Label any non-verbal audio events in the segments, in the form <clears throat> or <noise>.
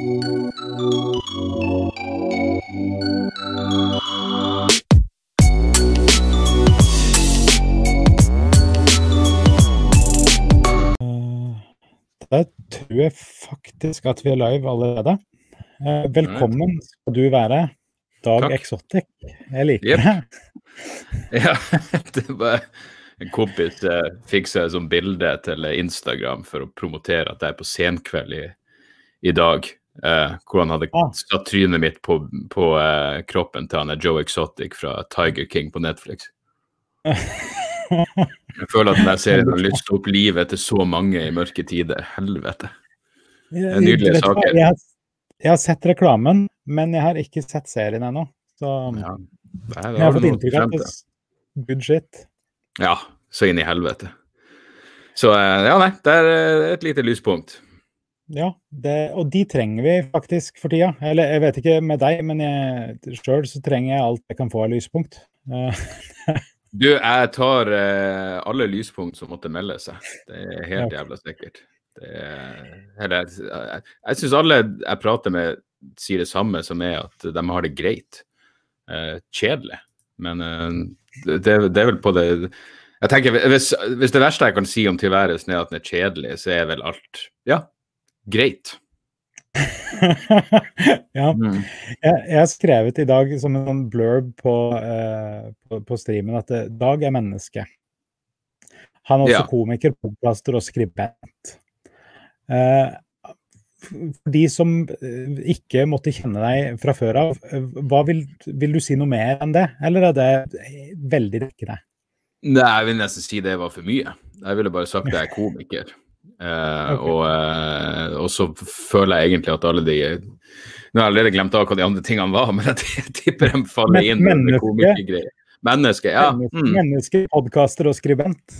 Da tror jeg faktisk at vi er live allerede. Eh, velkommen skal du være, Dag Takk. Exotic. Jeg liker yep. det. <laughs> Ja, det var en kompis eh, fiksa et sånt bilde til Instagram for å promotere at jeg er på senkveld i, i dag. Eh, hvor han hadde Ah. satt trynet mitt på, på uh, kroppen til han er Joe Exotic fra Tiger King på Netflix. Jeg <laughs> føler at denne serien har lyst opp livet til så mange i mørke tider. Helvete. Nydelige saker. Jeg, har- jeg har sett reklamen, men jeg har ikke sett serien ennå. Så Ja. Det er- jeg har fått inntrykk av at good shit. Ja, så inn i helvete. Så eh, ja, nei, det er et lite lyspunkt. Ja, det, og de trenger vi faktisk for tida. Eller jeg vet ikke med deg, men sjøl så trenger jeg alt jeg kan få av lyspunkt. Eh, <laughs> Du, jeg tar eh, alle lyspunkt som måtte melde seg. Det er helt Ja. jævla sikkert. Det er, eller, jeg jeg syns alle jeg prater med, sier det samme, som er at de har det greit. Eh, kjedelig. Men eh, det, det det er vel på det Jeg tenker, hvis, hvis det verste jeg kan si om tilværelsen er at den er kjedelig, så er vel alt ja, greit. <laughs> ja. Mm. Jeg, jeg har skrevet i dag som en sånn blurb på, eh, på, på streamen at eh, Dag er menneske. Han er også Ja. komiker, podkaster og skribent. Eh, for de som eh, ikke måtte kjenne deg fra før av, eh, hva vil, vil du si noe mer enn det, eller er det veldig dekkende? Nei, jeg vil nesten si det var for mye. Jeg ville bare sagt at jeg er komiker. Eh, Ok. og, eh, og så føler jeg egentlig at alle de Nå har jeg allerede glemt av hva de andre tingene var, <laughs> men jeg tipper de faller inn under menneske. komikergreier. Menneske, ja. Mm, menneske, podkaster og skribent.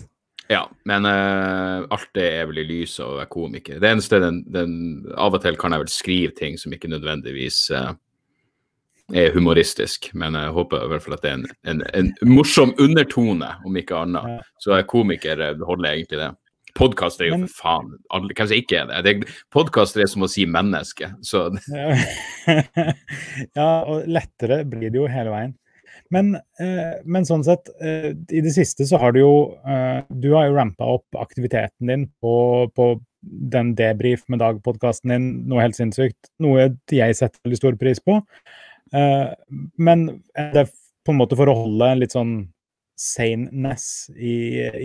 ja. Men uh, alt det er vel i lyset av å være komiker. Det eneste den, den Av og til kan jeg vel skrive ting som ikke nødvendigvis uh, er humoristisk, men jeg håper i hvert fall at det er en, en, en morsom undertone, om ikke annet. Så er komiker holder jeg egentlig det. Podkaster er jo for faen alle, Hvem som ikke er det? det Podkaster er som å si menneske. Så <laughs> <laughs> ja, og lettere blir det jo hele veien. Men, eh, men sånn sett, eh, i det siste så har du jo eh, Du har jo rampa opp aktiviteten din på, på den debrief med Dag-podkasten din, noe helt sinnssykt. Noe jeg setter veldig stor pris på. Eh, men er det på en måte for å holde litt sånn saneness i,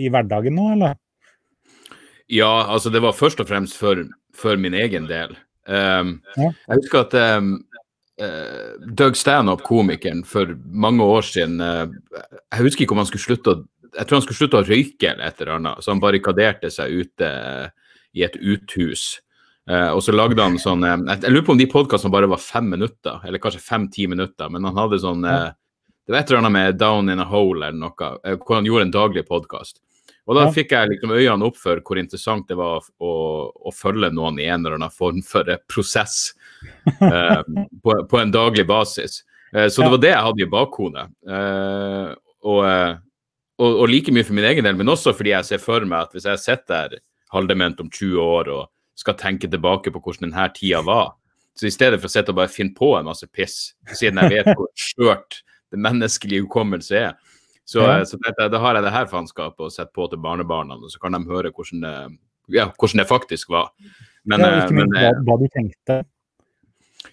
i hverdagen nå, eller? Ja, altså det var først og fremst for, for min egen del. Um. Jeg husker at um, uh, Doug Stanhope, komikeren, for mange år siden uh, Jeg husker ikke om han skulle slutte å jeg tror han skulle slutte å røyke eller et eller annet, så han barrikaderte seg ute i et uthus. Uh, og så lagde han sånn Jeg jeg lurer på om de podkastene bare var fem minutter, eller kanskje fem-ti minutter, men han hadde sånn Det var et eller annet med Down in a Hole eller noe, hvor han gjorde en daglig podkast. Og da fikk jeg liksom øynene opp for hvor interessant det var å, å følge noen i en eller annen form for prosess <laughs> eh, på, på en daglig basis. Eh, så det var det jeg hadde i bakhodet. Eh, og, eh, og, og like mye for min egen del, men også fordi jeg ser for meg at hvis jeg sitter der halvdement om 20 år og skal tenke tilbake på hvordan denne tida var, så i stedet for å sitte og bare finne på en masse piss, siden jeg vet hvor <laughs> skjørt det menneskelige hukommelse er, så, Ja. eh, så dette, da har jeg det her faenskapet å sette på til barnebarna, og så kan de høre hvordan det, ja, hvordan det faktisk var. Men, ja, eh, ikke minst men hva, eh, hva du tenkte.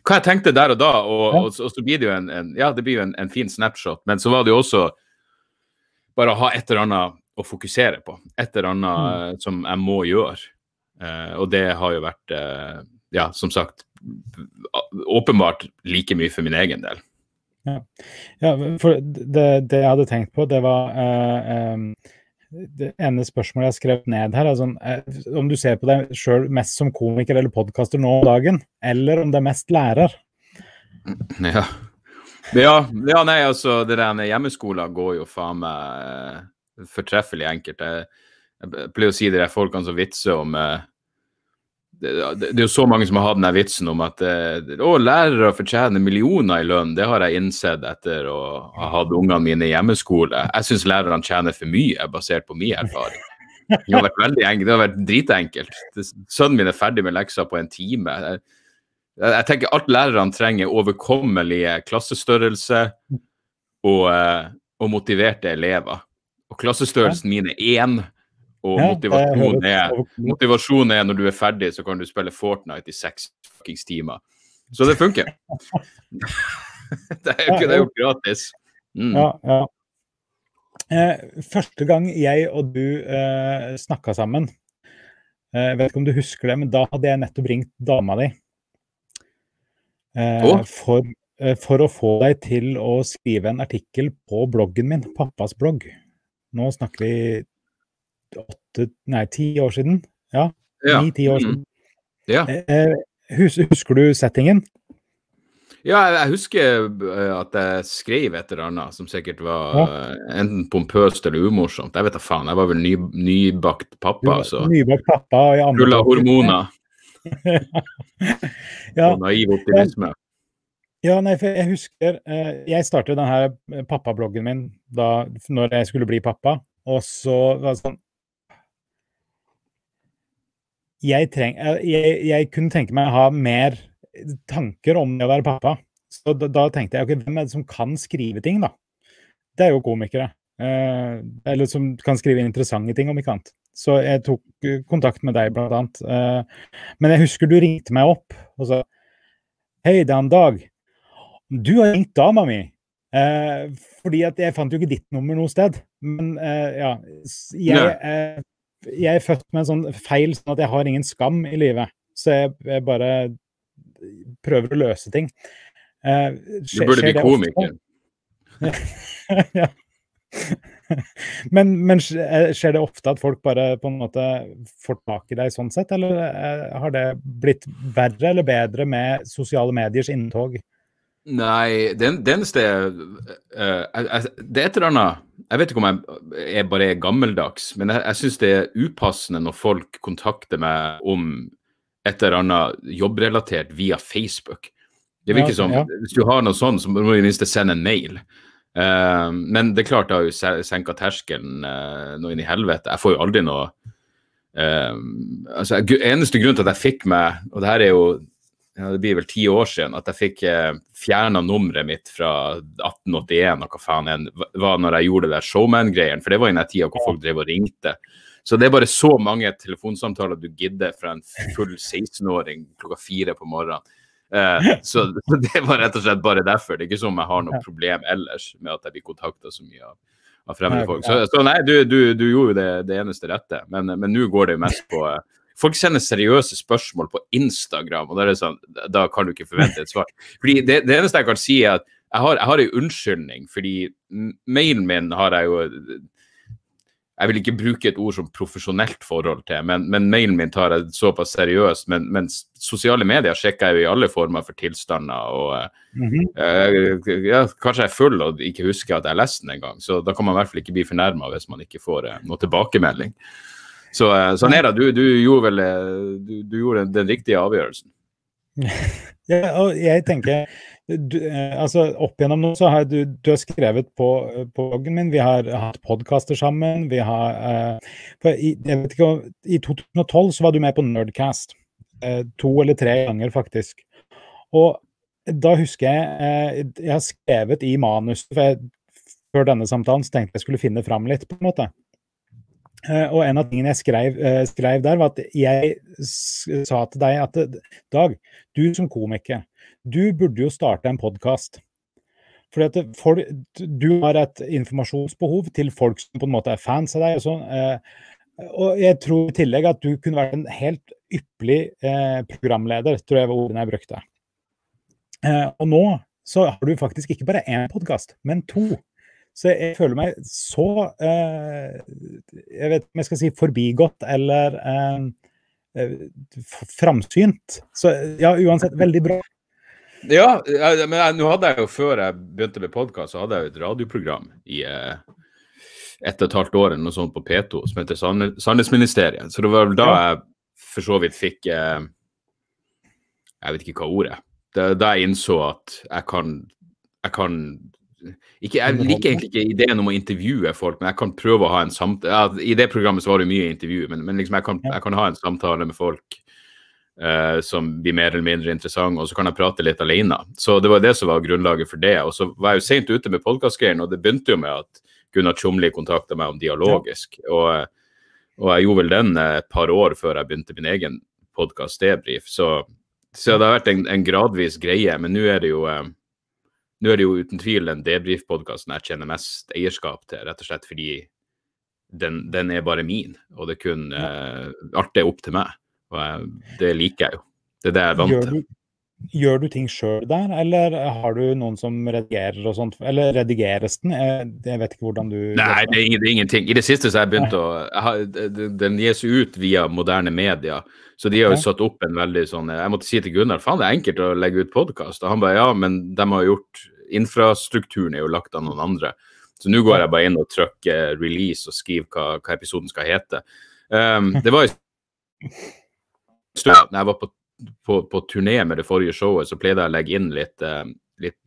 hva jeg tenkte der og da, og, Ja. og, så- og så blir det jo en, en, ja, det blir jo en, en fin snapshot, men så var det jo også bare å ha et eller annet å fokusere på. Et eller annet Mm. eh, som jeg må gjøre. Uh, og det har jo vært, uh, ja, som sagt, åpenbart like mye for min egen del. Ja, for det, det jeg hadde tenkt på, det var uh, um, Det ene spørsmålet jeg skrev ned her, er sånn, eh, om du ser på deg sjøl mest som komiker eller podkaster nå om dagen, eller om det er mest lærer. <clears throat> Ja. Ja, ja, nei, altså, det der med hjemmeskolen går jo faen meg fortreffelig enkelt. Jeg, jeg pleier å si det der folkene som vitser om eh, det, er jo så mange som har hatt den vitsen om at eh, å, lærere fortjener millioner i lønn. Det har jeg innsett etter å ha hatt ungene mine i hjemmeskole. Jeg syns lærerne tjener for mye, basert på min erfaring. Det har vært veldig enkelt, det har vært dritenkelt. Sønnen min er ferdig med lekser på en time. Jeg- Jeg tenker alt lærerne trenger overkommelige klassestørrelse og, eh, og motiverte elever. Og klassestørrelsen min er én, og Ja, motivasjon er, motivasjon er når du er ferdig, så kan du spille Fortnite i seks fuckings timer. Så det funker. <laughs> det er jo ikke det er jo gratis. Mm. Ja, ja. Eh, første gang jeg og du eh, snakka sammen, eh, jeg vet ikke om du husker det, men da hadde jeg nettopp ringt dama di. Eh, Å? for, eh, for å få deg til å skrive en artikkel på bloggen min, pappas blogg. Nå snakker vi åtte, nei, ti år siden. Ja, Ja. ni-ti år Mm. siden. Ja. Eh, eh, hus, husker du settingen? Ja, jeg, husker eh, at jeg skrev et eller annet som sikkert var ja. enten pompøst eller umorsomt. Jeg vet da faen. Jeg var vel ny, nybakt pappa, var så Nybakt pappa i full av hormoner <laughs> Ja, og naiv optimisme. Ja, nei, for jeg husker eh, Jeg startet denne pappabloggen min da når jeg skulle bli pappa, og så var det sånn jeg, treng, eh, jeg, jeg kunne tenke meg å ha mer tanker om det å være pappa. Så da, da tenkte jeg ok, hvem er det som kan skrive ting, da? Det er jo komikere. Eh, eller som kan skrive interessante ting, om ikke annet. Så jeg tok eh, kontakt med deg, blant annet. Eh, men jeg husker du ringte meg opp og sa Hei, det er en Dag. Du har ringt dama mi. Eh, fordi at jeg fant jo ikke ditt nummer noe sted. Men eh, ja jeg, jeg er født med en sånn feil sånn at jeg har ingen skam i livet. Så jeg, jeg bare prøver å løse ting. Eh, Du burde bli komiker. <laughs> ja. men, men eh, skjer det ofte at folk bare på en måte får tak i deg sånn sett, eller eh, har det blitt verre eller bedre med sosiale mediers inntog? Nei, det, eneste er eh, jeg- jeg- Det er et eller annet Jeg vet ikke om jeg jeg bare er gammeldags, men jeg, jeg syns det er upassende når folk kontakter meg om et eller annet jobbrelatert via Facebook. Det virker Ja, som ja. Hvis du har noe sånt, så må du i det minste sende en mail. Uh, men det er klart, det har jo se- senka terskelen uh, noe inn i helvete. Jeg får jo aldri noe uh, altså, Eneste grunn til at jeg fikk meg Og det her er jo det blir vel ti år siden at jeg fikk eh, fjerna nummeret mitt fra 1881 og hva faen enn, var når jeg gjorde det der showman-greien. For det var i den tida hvor folk drev og ringte. Så det er bare så mange telefonsamtaler du gidder fra en full 16-åring klokka fire på morgenen. Eh, <laughs> så <laughs> det var rett og slett bare derfor. Det er ikke som jeg har noe problem ellers med at jeg blir kontakta så mye av, av fremmede folk. Så, så nei, du, du, du gjorde jo det, det eneste rette. Men men nå går det jo mest på eh, Folk sender seriøse spørsmål på Instagram, og sånn, da kan du ikke forvente et svar. Fordi det, det eneste jeg kan si, er at jeg har, jeg har en unnskyldning, fordi mailen min har jeg jo Jeg vil ikke bruke et ord som profesjonelt forhold til, men, men mailen min tar jeg såpass seriøst. Men, men sosiale medier sjekker jeg jo i alle former for tilstander. og mm -hmm. Eh, ja, kanskje jeg er full og ikke husker at jeg leste den engang. Så da kan man i hvert fall ikke bli fornærma hvis man ikke får eh, noe tilbakemelding. Så, sånn er det. du, du gjorde vel eh, du, du gjorde den, den riktige avgjørelsen. <laughs> Ja, og jeg tenker du, eh, altså Opp igjennom nå så har du, du har skrevet på, på bloggen min, vi har hatt podkaster sammen. vi har eh, i, jeg vet ikke, I 2012 så var du med på Nerdcast. Eh, to eller tre ganger, faktisk. Og da husker jeg eh, Jeg har skrevet i manus for Før denne samtalen så tenkte jeg skulle finne fram litt, på en måte. Eh, og en av tingene jeg skrev, eh, skrev der, var at jeg sa til deg at Dag, du som komiker, du burde jo starte en podkast. Fordi at folk, du har et informasjonsbehov til folk som på en måte er fans av deg. Og sånn. Eh, og jeg tror i tillegg at du kunne vært en helt ypperlig programleder, tror jeg var ordene jeg brukte. Og nå så har du faktisk ikke bare én podkast, men to. Så jeg føler meg så eh, Jeg vet ikke om jeg skal si forbigått eller eh, framsynt. Så ja, uansett, veldig bra. Ja, men jeg, nå hadde jeg jo før jeg begynte med podkast, så hadde jeg jo et radioprogram i eh, ett og et halvt år eller noe sånt på P2 som heter Sannhetsministeriet. Så det var vel da jeg for så vidt fikk eh, Jeg vet ikke hva ordet da jeg innså at jeg kan, jeg kan ikke, Jeg liker egentlig ikke ideen om å intervjue folk, men jeg kan prøve å ha en samtale ja, I det programmet så var det mye intervju, men, men liksom jeg, kan, jeg kan ha en samtale med folk Uh, som blir mer eller mindre interessant, og så kan jeg prate litt alene. Så det var det som var grunnlaget for det. Og så var jeg jo seint ute med podkastgreiene, og det begynte jo med at Gunnar Tjomli kontakta meg om dialogisk. Og, og, jeg gjorde vel den et par år før jeg begynte min egen podkast Debrif. Så, så, det har vært en, en gradvis greie. Men nå er det jo uh, nå er det jo uten tvil den debrief-podkasten jeg kjenner mest eierskap til, rett og slett fordi den, den er bare min, og det kun uh, Alt er opp til meg. Og jeg, det liker jeg jo. Det er det jeg er vant til. Gjør du ting sjøl der, eller har du noen som redigerer og sånt? Eller redigeres den? Jeg vet ikke hvordan du Nei, det er, er ingenting. I det siste så har jeg begynt å jeg Den gis ut via moderne medier. Så de har jo satt opp en veldig sånn Jeg måtte si til Gunnar faen det er enkelt å legge ut podkast. Og han bare ja, men de har gjort Infrastrukturen er jo lagt av noen andre. Så nå går jeg bare inn og trykker release og skriver hva, hva episoden skal hete. Um, det var jo når jeg var på, på, på, turné med det forrige showet, så pleide jeg å legge inn litt, uh, litt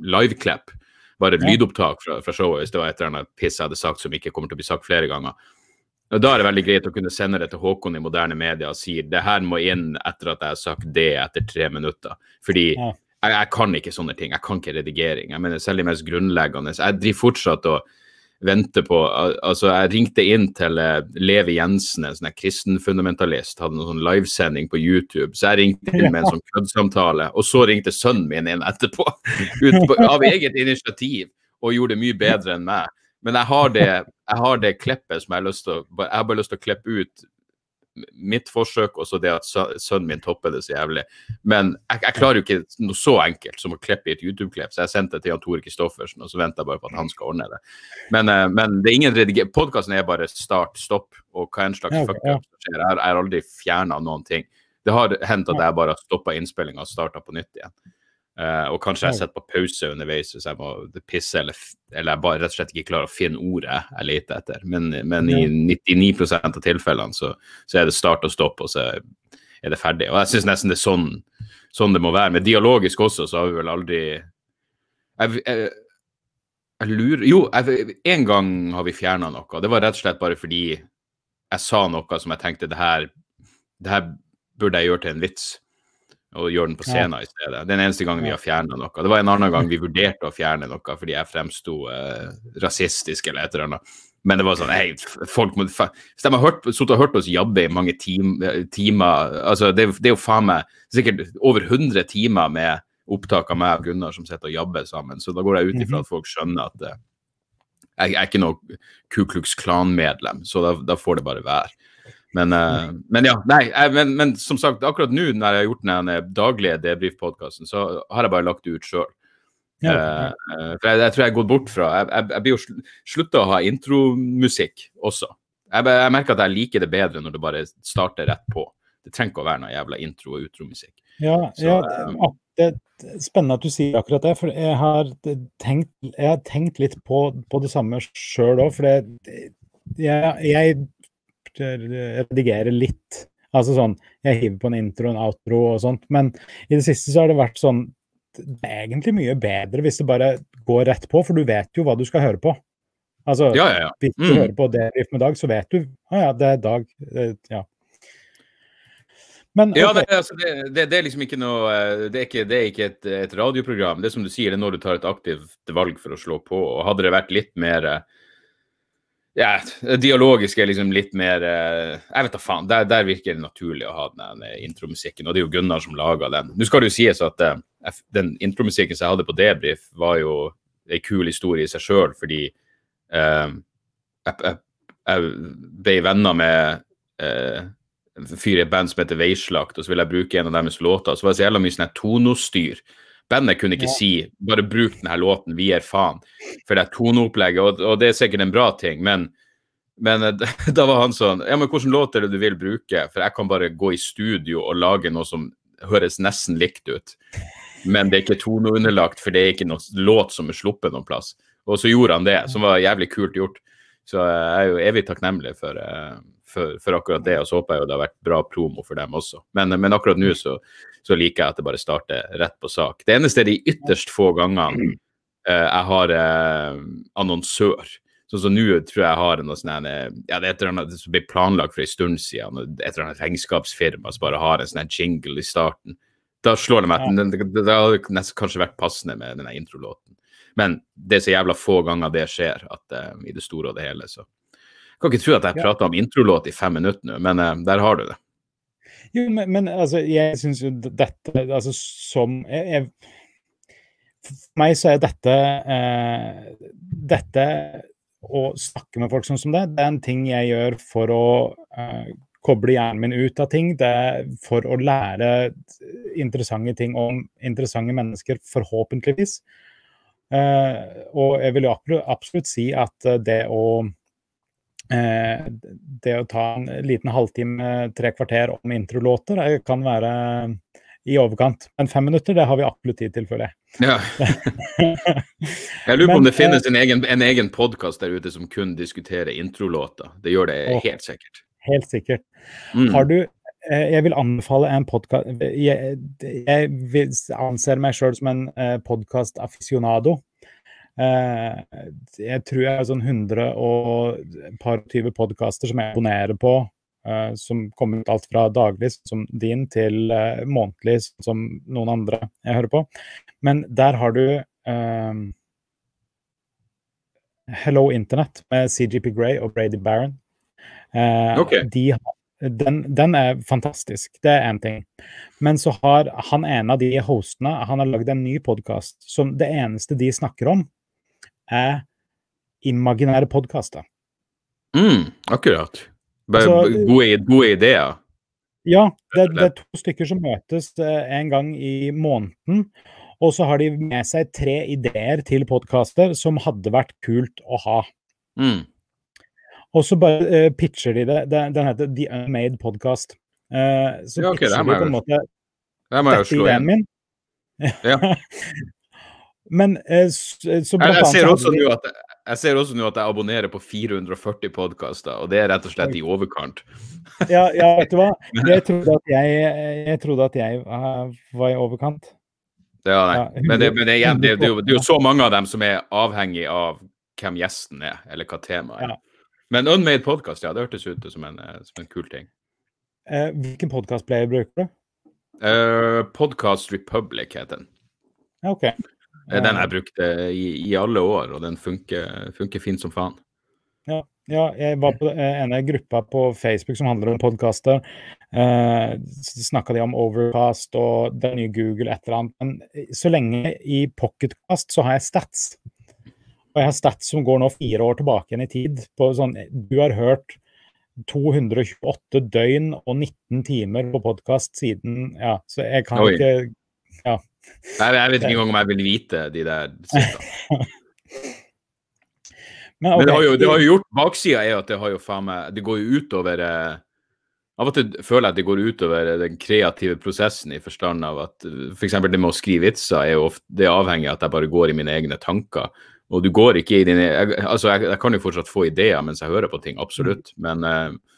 liveklipp. Bare et lydopptak fra, fra, showet hvis det var et eller annet piss jeg hadde sagt som ikke kommer til å bli sagt flere ganger. Og Da er det veldig greit å kunne sende det til Håkon i moderne media og si det her må inn etter at jeg har sagt det etter tre minutter. Fordi ja. Jeg, jeg, kan ikke sånne ting. Jeg kan ikke redigering. Jeg mener Selv de mest grunnleggende. Jeg driver fortsatt og vente på Altså, jeg ringte inn til uh, Levi Jensen, en sånn kristenfundamentalist, hadde noen sånn livesending på YouTube. Så jeg ringte inn med en sånn køddsamtale, og så ringte sønnen min inn etterpå. <laughs> På, av eget initiativ, og gjorde det mye bedre enn meg. Men jeg har det, jeg har det klippet som jeg har lyst til å Jeg har bare lyst til å klippe ut mitt forsøk, og så det at sønnen min topper det så jævlig. Men jeg, jeg, klarer jo ikke noe så enkelt som å klippe i et YouTube-klipp, så jeg sendte det til Jan Tore Kristoffersen, og så venter jeg bare på at han skal ordne det. Men, uh, men det er ingen redigering. Podkasten er bare start, stopp, og hva en slags fuck up som skjer. Jeg har aldri fjerna noen ting. Det har hendt at jeg bare har stoppa innspillinga og starta på nytt igjen. Uh, og kanskje jeg setter på pause underveis hvis jeg må pisse, eller, eller jeg bare rett og slett ikke klarer å finne ordet jeg leter etter. Men, men i 99 av tilfellene så, så, er det start og stopp, og så er det ferdig. Og jeg syns nesten det er sånn, sånn, det må være. Men dialogisk også, så har vi vel aldri Jeg, jeg, jeg lurer Jo, en gang har vi fjerna noe. Det var rett og slett bare fordi jeg sa noe som jeg tenkte det her, det her burde jeg gjøre til en vits og gjøre den på scenen ja. i stedet. Den eneste gangen vi har fjerna noe. Det var en annen gang vi vurderte å fjerne noe fordi jeg fremsto uh, rasistisk eller et eller annet. Men det var sånn hei, folk må, Hvis de har hørt, og hørt oss jabbe i mange timer altså det, det, er jo faen meg sikkert over 100 timer med opptak av meg og Gunnar som sitter og jabber sammen. Så da går jeg ut ifra mhm. at folk skjønner at uh, jeg, jeg, er ikke noe Ku Klux Klan-medlem, så da, da, får det bare være. Men, uh, men, ja, nei, jeg, men, men, som sagt, akkurat nå når jeg har gjort den daglige debrief-podkasten, så har jeg bare lagt det ut sjøl. Ja, ja. uh, for jeg, jeg, tror jeg har gått bort fra Jeg, jeg, jeg blir jo slutta å ha intromusikk også. Jeg, jeg, merker at jeg liker det bedre når det bare starter rett på. Det trenger ikke å være noe jævla intro- og utromusikk. Ja, så, ja um, det er spennende at du sier akkurat det. For jeg har tenkt, har tenkt litt på, på det samme sjøl òg. For det, jeg redigere litt. Altså sånn, Jeg hiver på en intro, en outro og sånt. Men i det siste så har det vært sånn Det er egentlig mye bedre hvis det bare går rett på, for du vet jo hva du skal høre på. Altså, ja, ja, ja. Hvis du mm. hører på Debrief med Dag, så vet du Å ja, det er Dag. Ja. Men, okay. Ja, det, altså, det, det, det, er liksom ikke noe eh, Det er ikke, det er ikke et, et, radioprogram. Det er som du sier, det er når du tar et aktivt valg for å slå på. og Hadde det vært litt mer ja, dialogisk er liksom litt mer eh, Jeg vet da faen. Der, der, virker det naturlig å ha den intromusikken. Og det er jo Gunnar som laga den. Nå skal det jo sies at uh, den intromusikken som jeg hadde på debrief, var jo ei kul historie i seg sjøl, fordi uh, jeg, jeg, jeg, ble venner med uh, en fyr i et band som heter Veislakt, og så ville jeg bruke en av deres låter. Så var det så jævla mye sånn tonostyr. Bandet kunne ikke si 'bare bruk denne låten, vi gir faen'. For det er toneopplegget, og, og, det er sikkert en bra ting, men, men <laughs> da var han sånn 'Ja, men hvilken låt er det du vil bruke?' For jeg kan bare gå i studio og lage noe som høres nesten likt ut. Men det er ikke toneunderlagt, for det er ikke noe låt som er sluppet noen plass. Og så gjorde han det, som var jævlig kult gjort. Så jeg er jo evig takknemlig for, uh, for, for, akkurat det. Og så håper jeg jo det har vært bra promo for dem også. Men, men akkurat nå så, så, liker jeg at det bare starter rett på sak. Det eneste er de ytterst få gangene eh, jeg har eh, annonsør. Sånn som nå tror jeg har noe sånn ja, det er et eller annet som ble planlagt for en stund siden. Et eller annet regnskapsfirma som bare har en sånn jingle i starten. Da slår det meg at ja. det, det, hadde nesten kanskje vært passende med denne introlåten. Men det er så jævla få ganger det skjer at uh, i det store og det hele, så Jeg kan ikke tro at jeg prata om introlåt i fem minutter nå, men uh, der har du det. Jo, men, men altså, jeg syns jo dette altså som jeg, jeg, For meg så er dette eh, Dette å snakke med folk sånn som det, det er en ting jeg gjør for å eh, koble hjernen min ut av ting. Det er for å lære interessante ting om interessante mennesker, forhåpentligvis. Eh, og jeg vil jo absolutt si at det å Eh, det å ta en liten halvtime, tre kvarter om introlåter kan være i overkant. Men fem minutter, det har vi absolutt tid til, føler jeg. Ja. <laughs> jeg lurer på om det finnes eh, en egen, en egen podkast der ute som kun diskuterer introlåter. Det gjør det helt sikkert. Helt sikkert. Mm. Har du eh, jeg vil anbefale en podkast jeg, jeg, anser meg sjøl som en podkast-afficionado. Eh, jeg tror jeg har sånn 100 og et par 20 podkaster som jeg abonnerer på. Uh, som kommer ut alt fra daglig, som din, til uh, månedlig, som noen andre jeg hører på. Men der har du uh, Hello Internet med CGP Grey og Brady Barron. Okay. De, den, den, er fantastisk, det er én ting. Men så har han ene av de hostene han har lagd en ny podkast som det eneste de snakker om, er imaginære podkaster. Mm, akkurat. Bare altså, gode, gode, ideer. Ja, det, det, er to stykker som møtes eh, en gang i måneden. Og så har de med seg tre ideer til podkaster som hadde vært kult å ha. Mm. Og så bare uh, pitcher de det. Den heter The Unmade Podcast. Uh, så ja, okay, pitcher de på en måte Dette ideen min. Ja. <laughs> Men eh, så jeg, jeg, ser også nå at jeg ser også nå at jeg abonnerer på 440 podkaster, og det er rett og slett i overkant. <laughs> ja, ja, vet du hva. <laughs> Jeg trodde at jeg, jeg, trodde at jeg uh, var i overkant. Ja, nei. Ja, men, det, men det, igjen, det, det, er jo <laughs> så mange av dem som er avhengig av hvem gjesten er, eller hva temaet er. Ja. Men Unmade Podcast, ja, det hørtes ut som en, eh, som en kul ting. Eh, hvilken podkastplayer bruker du? Eh, Podcast Republic heter den. Ok. Det er den jeg brukte i, i alle år, og den funker, funker fint som faen. Ja, ja, jeg var på ene gruppa på Facebook som handler om podkaster. Eh, Snakka de om Overcast og det nye Google, et eller annet. Men så lenge i Pocketcast så har jeg stats. Og jeg har stats som går nå fire år tilbake igjen i tid. på sånn, Du har hørt 228 døgn og 19 timer på podkast siden Ja, så jeg kan Oi. ikke Ja. Jeg, jeg vet ikke engang om jeg vil vite de der <laughs> Men, okay. Men det, har jo, det har jo gjort Baksida er at det har jo faen meg Det går jo utover eh, Av og til føler jeg at det går utover den kreative prosessen i forstand av at f.eks. Det med å skrive vitser er jo ofte, det er avhengig av at jeg bare går i mine egne tanker. Og du går ikke i dine jeg, Altså, jeg, jeg kan jo fortsatt få ideer mens jeg hører på ting, absolutt. Mm. Men uh,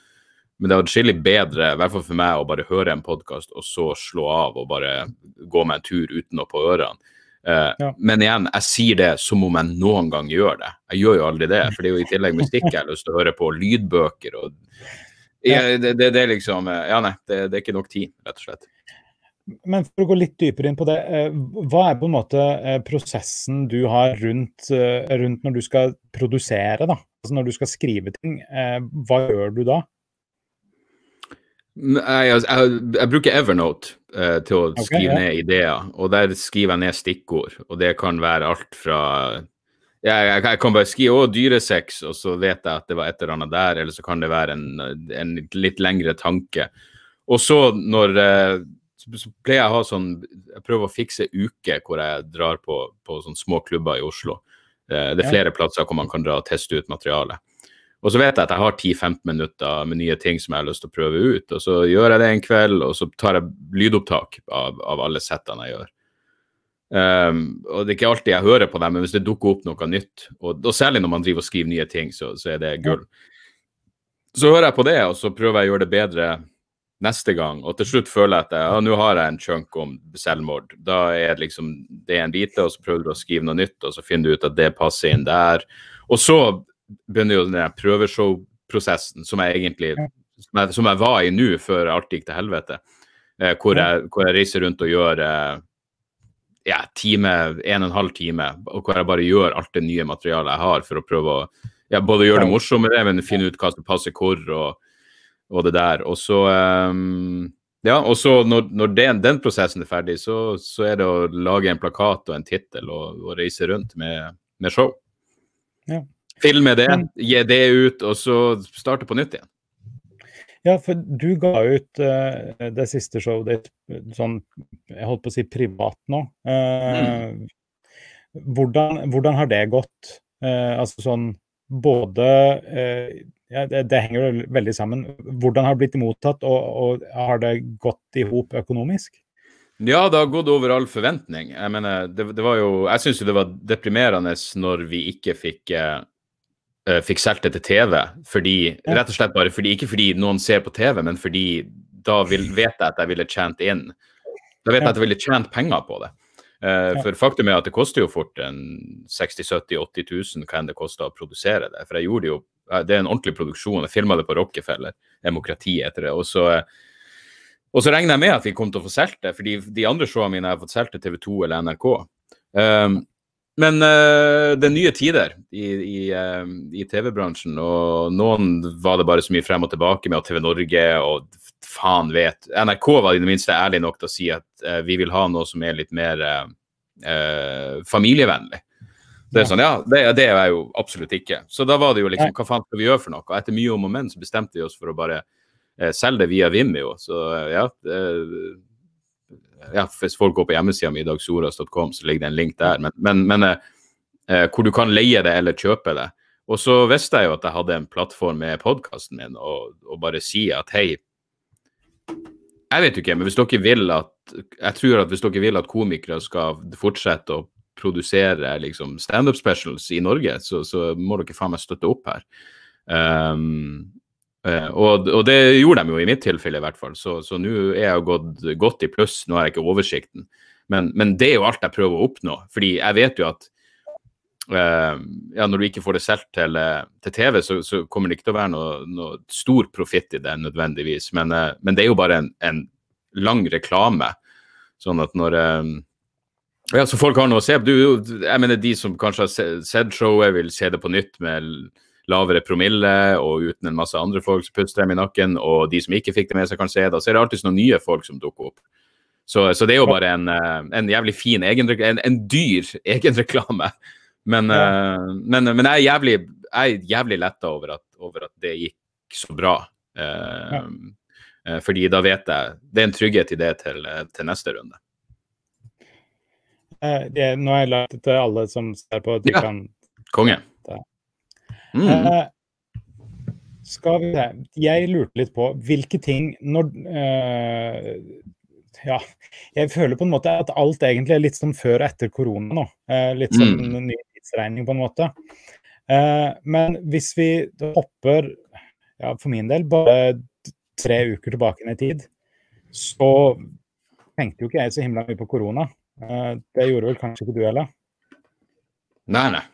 men det er atskillig bedre, i hvert fall for meg, å bare høre en podkast og så slå av og bare gå meg en tur uten noe på ørene. Uh, ja. Men igjen, jeg sier det som om jeg noen gang gjør det. Jeg gjør jo aldri det, for det er jo i tillegg musikk jeg har lyst til å høre på, lydbøker og ja, det, det, det, er liksom Ja, nei, det, det, er ikke nok tid, rett og slett. Men for å gå litt dypere inn på det, eh, hva er på en måte eh, prosessen du har rundt, rundt når du skal produsere, da? Altså når du skal skrive ting, hva gjør du da? Jeg, jeg, jeg, bruker Evernote eh, til å okay, skrive ja. ned ideer, og der skriver jeg ned stikkord. Og det kan være alt fra jeg, jeg kan bare skrive 'å, dyresex', og så vet jeg at det var et eller annet der, eller så kan det være en, en litt lengre tanke. Og så når eh, så pleier jeg å ha sånn Jeg prøver å fikse uke hvor jeg drar på, på sånne små klubber i Oslo. Eh, det er flere ja. plasser hvor man kan dra og teste ut materialet. Og så vet jeg at jeg har 10-15 minutter med nye ting som jeg har lyst til å prøve ut. Og så gjør jeg det en kveld, og så tar jeg lydopptak av, av alle settene jeg gjør. Um, og det er ikke alltid jeg hører på dem, men hvis det dukker opp noe nytt, og, og særlig når man driver og skriver nye ting, så, så, er det gull. Så hører jeg på det, og så prøver jeg å gjøre det bedre neste gang. Og til slutt føler jeg at ja, nå har jeg en chunk om selvmord. Da er det liksom det er en bite, og så prøver du å skrive noe nytt, og så finner du ut at det passer inn der. Og så begynner jo den prøveshow-prosessen som jeg egentlig som jeg, som jeg var i nå, før alt gikk til helvete. Eh, hvor, jeg, hvor, jeg, reiser rundt og gjør eh, ja, time, en og en halv time, og hvor jeg bare gjør alt det nye materialet jeg har, for å prøve å ja, både gjøre det morsommere, men finne ut hva som passer hvor, og, og det der. Og så um, ja, og så når, når den, den, prosessen er ferdig, så, så, er det å lage en plakat og en tittel og, og, reise rundt med, med show. Ja. Filme det, gi det ut, og så starte på nytt igjen. Ja, for du ga ut uh, det siste showet ditt sånn, jeg holdt på å si privat nå. Uh, mm. hvordan, hvordan, har det gått? Uh, altså sånn både ja, det, det, henger jo veldig sammen. Hvordan har det blitt mottatt, og, og har det gått i hop økonomisk? Ja, det har gått over all forventning. Jeg mener, det, det var jo Jeg syns jo det var deprimerende når vi ikke fikk uh, fikk solgt det til TV. Fordi, ja. Rett og slett bare fordi, ikke fordi noen ser på TV, men fordi da vil, vet jeg at jeg ville tjent inn Da vet jeg at jeg ville tjent penger på det. Uh. For faktum er at det koster jo fort en 60 70 80 000 hva enn det koster å produsere det. For jeg gjorde det jo Det er en ordentlig produksjon. Jeg filma det på Rockefeller, demokrati etter det. Og så, og så regner jeg med at vi kommer til å få solgt det, fordi de andre showene mine har fått solgt til TV 2 eller NRK. Um, men uh, det er nye tider i, i, uh, i TV-bransjen, og noen var det bare så mye frem og tilbake med, og TV Norge og faen vet. NRK var i det minste ærlig nok til å si at uh, vi vil ha noe som er litt mer familievennlig. Det er sånn, ja, det, det, er jeg jo absolutt ikke. Så da var det jo liksom, hva faen skal vi gjøre for noe? Og etter mye om og men så bestemte vi oss for å bare selge det via Vimeo. Så ja, ja, Hvis folk går på hjemmesida mi, dagsoras.com, så ligger det en link der. Men, men, men eh, eh, hvor du kan leie det eller kjøpe det. Og så visste jeg jo at jeg hadde en plattform med podkasten min, og, og, bare si at hei Jeg vet jo ikke, men hvis dere vil at Jeg tror at hvis dere vil at komikere skal fortsette å produsere liksom standup specials i Norge, så, så må dere faen meg støtte opp her. Um, Uh, og, og, det gjorde de jo i mitt tilfelle, i hvert fall. Så, nå er jeg gått godt i pluss. Nå har jeg ikke oversikten. Men, men, det er jo alt jeg prøver å oppnå. Fordi jeg vet jo at uh, ja, når du ikke får det solgt til, eh, til, TV, så, så, kommer det ikke til å være noe, noe stor profitt i det nødvendigvis. Men, uh, men, det er jo bare en, en, lang reklame. Sånn at når ja, så folk har noe å se på. Jeg mener de som kanskje har sett showet, vil se det på nytt med lavere promille og uten en masse andre folk som puster dem i nakken, og de som ikke fikk det med seg, kan se det. Så er det alltid noen nye folk som dukker opp. Så, så det er jo bare en, eh, en jævlig fin egenreklame, en, en dyr <laughs> egenreklame. Men, ja. uh, men, men, jeg er jævlig, jeg jævlig letta over, over, at det gikk så bra. Uh, ja. fordi da vet jeg Det er en trygghet i det til, til neste runde. Det, nå har jeg lagt det til alle som ser på. at ja. Kan... Konge. Mm. Uh, skal vi se Jeg lurte litt på hvilke ting når uh, Ja, jeg føler på en måte at alt egentlig er litt som før og etter korona nå. Uh, litt som mm. ny tidsregning, på en måte. men hvis vi hopper, ja, for min del, bare tre uker tilbake i tid, så tenkte jo ikke jeg så himla mye på korona. det gjorde vel kanskje ikke du heller? Nei, nei.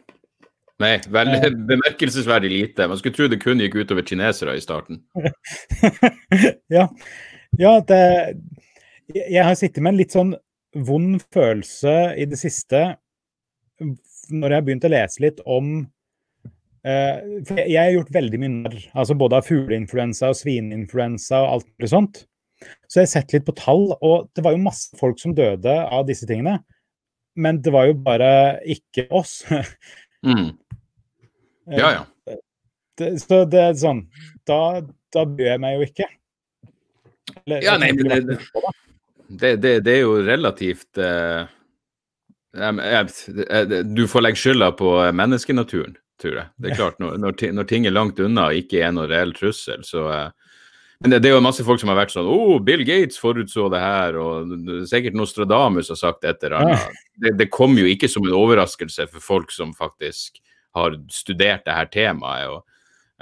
Nei, veldig eh. <laughs> bemerkelsesverdig lite. Man skulle tro det kun gikk utover kinesere i starten. <laughs> ja. ja, det Jeg har sittet med en litt sånn vond følelse i det siste når jeg har begynt å lese litt om uh, For jeg har gjort veldig mye narr, altså både av fugleinfluensa og svineinfluensa og alt mulig sånt. Så jeg har sett litt på tall, og det var jo masse folk som døde av disse tingene. Men det var jo bare ikke oss. <laughs> Mm. Ja, ja. Eh, det, så det er sånn Da, da bryr jeg meg jo ikke. Eller, ja, nei, men det, det, det, det, er jo relativt uh, Du får legge skylda på menneskenaturen, tror jeg. Det er klart, når, når ting er langt unna og ikke er noen reell trussel, så uh, men det, det, er jo masse folk som har vært sånn oh, Bill Gates forutså det her, og sikkert Nostradamus har sagt et eller annet. Det, det kom jo ikke som en overraskelse for folk som faktisk har studert det her temaet. og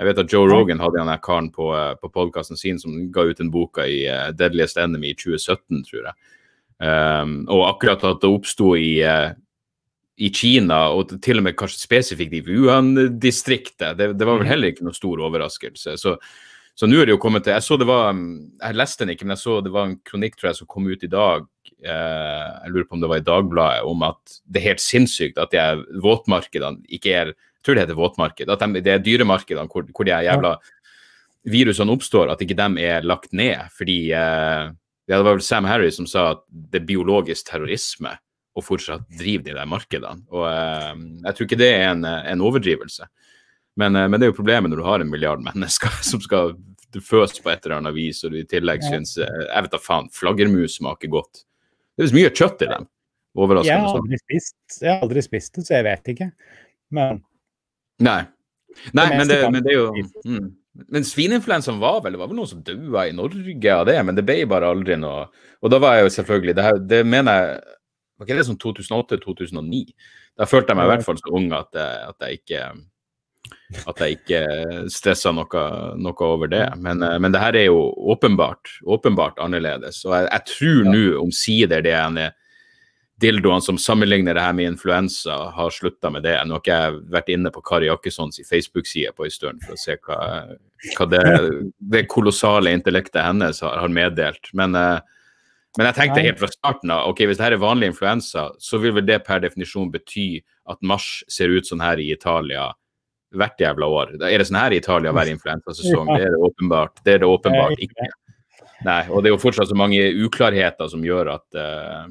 jeg vet at Joe Rogan hadde denne karen på, eh, på podkasten sin som ga ut en boka i uh, Deadliest Enemy i 2017, tror jeg. Um, og akkurat at det oppsto i, uh, i Kina, og til og med kanskje spesifikt i Wuhan-distriktet. Det, det, var vel mhm. heller ikke noe stor overraskelse. Så, så nå er det jo kommet til Jeg så det var Jeg leste den ikke, men jeg så det var en kronikk tror jeg, som kom ut i dag. Eh, jeg lurer på om det var i Dagbladet, om at det er helt sinnssykt at de våtmarkedene ikke er Jeg tror det heter våtmarked. At de, det er dyremarkedene hvor, hvor de jævla virusene oppstår, at ikke de er lagt ned. Fordi eh, det var vel Sam Harry som sa at det er biologisk terrorisme å fortsatt drive de der markedene. Og eh, jeg tror ikke det er en, en overdrivelse. Men, eh, men, det er jo problemet når du har en milliard <laughs> mennesker som skal føs på et eller annet vis, og du i tillegg syns eh, Jeg vet da faen, flaggermus smaker godt. Det er visst mye kjøtt i dem. Overraskende. Jeg har aldri spist, jeg har aldri spist det, så jeg vet ikke. Men Nei. Nei, men det, men det, er jo mm. Men svineinfluensaen var vel Det var vel noen som daua i Norge av det, men det ble bare aldri noe Og da var jeg jo selvfølgelig Det, her, det mener jeg Var ikke det som 2008-2009? Da følte jeg meg i hvert fall så ung at, at jeg ikke at jeg ikke stressa noe, noe, over det. Men, men det her er jo åpenbart, åpenbart annerledes. Og jeg, jeg tror nå omsider det ene dildoene som sammenligner det her med influensa, har slutta med det. Nå har ikke jeg vært inne på Kari Jakkessons Facebook-side på en stund for å se hva, hva det, det, kolossale intellektet hennes har, har meddelt. Men, uh, men, jeg tenkte helt fra starten av ok, hvis det her er vanlig influensa, så vil vel det per definisjon bety at mars ser ut sånn her i Italia hvert jævla år. Er det sånn her i Italia hver <laughs> influensasesong? Det er det åpenbart, det er det åpenbart ikke. Nei, og det er jo fortsatt så mange uklarheter som gjør at uh,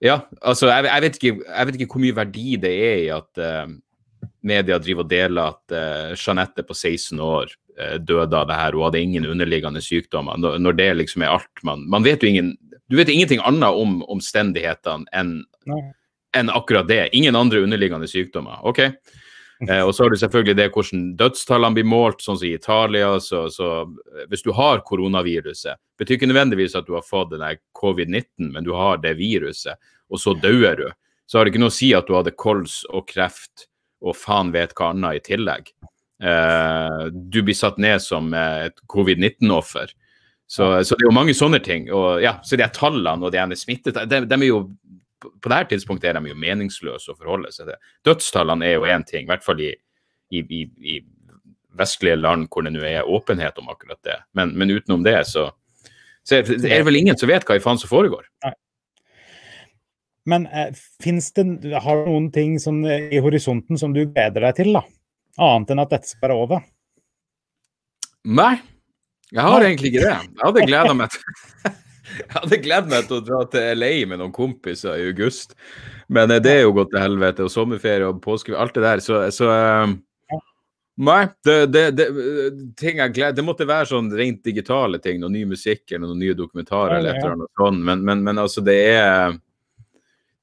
ja, altså jeg, jeg, vet ikke, jeg, vet ikke, hvor mye verdi det er i at uh, media driver og deler at uh, Jeanette på 16 år døde av det her, hun hadde ingen underliggende sykdommer. Når, det liksom er alt man Man vet jo ingen Du vet ingenting annet om omstendighetene enn enn akkurat det. Ingen andre underliggende sykdommer. OK? <laughs> Eh, og så har du selvfølgelig det hvordan dødstallene blir målt, sånn som i Italia. Så, så hvis du har koronaviruset, betyr ikke nødvendigvis at du har fått denne covid-19, men du har det viruset, og så dør du. Så har det ikke noe å si at du hadde kols og kreft og faen vet hva annet i tillegg. Eh, du blir satt ned som et covid-19-offer. Så, så, det er jo mange sånne ting. Og ja, så de tallene og de smittet, de, de er jo på dette tidspunktet er de jo meningsløse å forholde seg til. Dødstallene er jo én ting, i hvert fall i, i, i, i, vestlige land hvor det nå er åpenhet om akkurat det. Men, men utenom det, så, så, er det vel ingen som vet hva i faen som foregår. Nei. Men eh, det, har du noen ting som, i horisonten som du gleder deg til, da? Annet enn at dette skal være over? Nei, jeg har Nei. egentlig ikke det. Jeg hadde gleda meg til <laughs> Jeg hadde gledet meg til å dra til LA med noen kompiser i august, men eh, det er jo gått til helvete. Og sommerferie og påske, alt det der. Så, så uh, Nei, det, det, det, gleder, det måtte være sånn rent digitale ting. Noe ny musikk eller noen nye dokumentarer eller et eller annet sånt. Men, men, men, altså, det er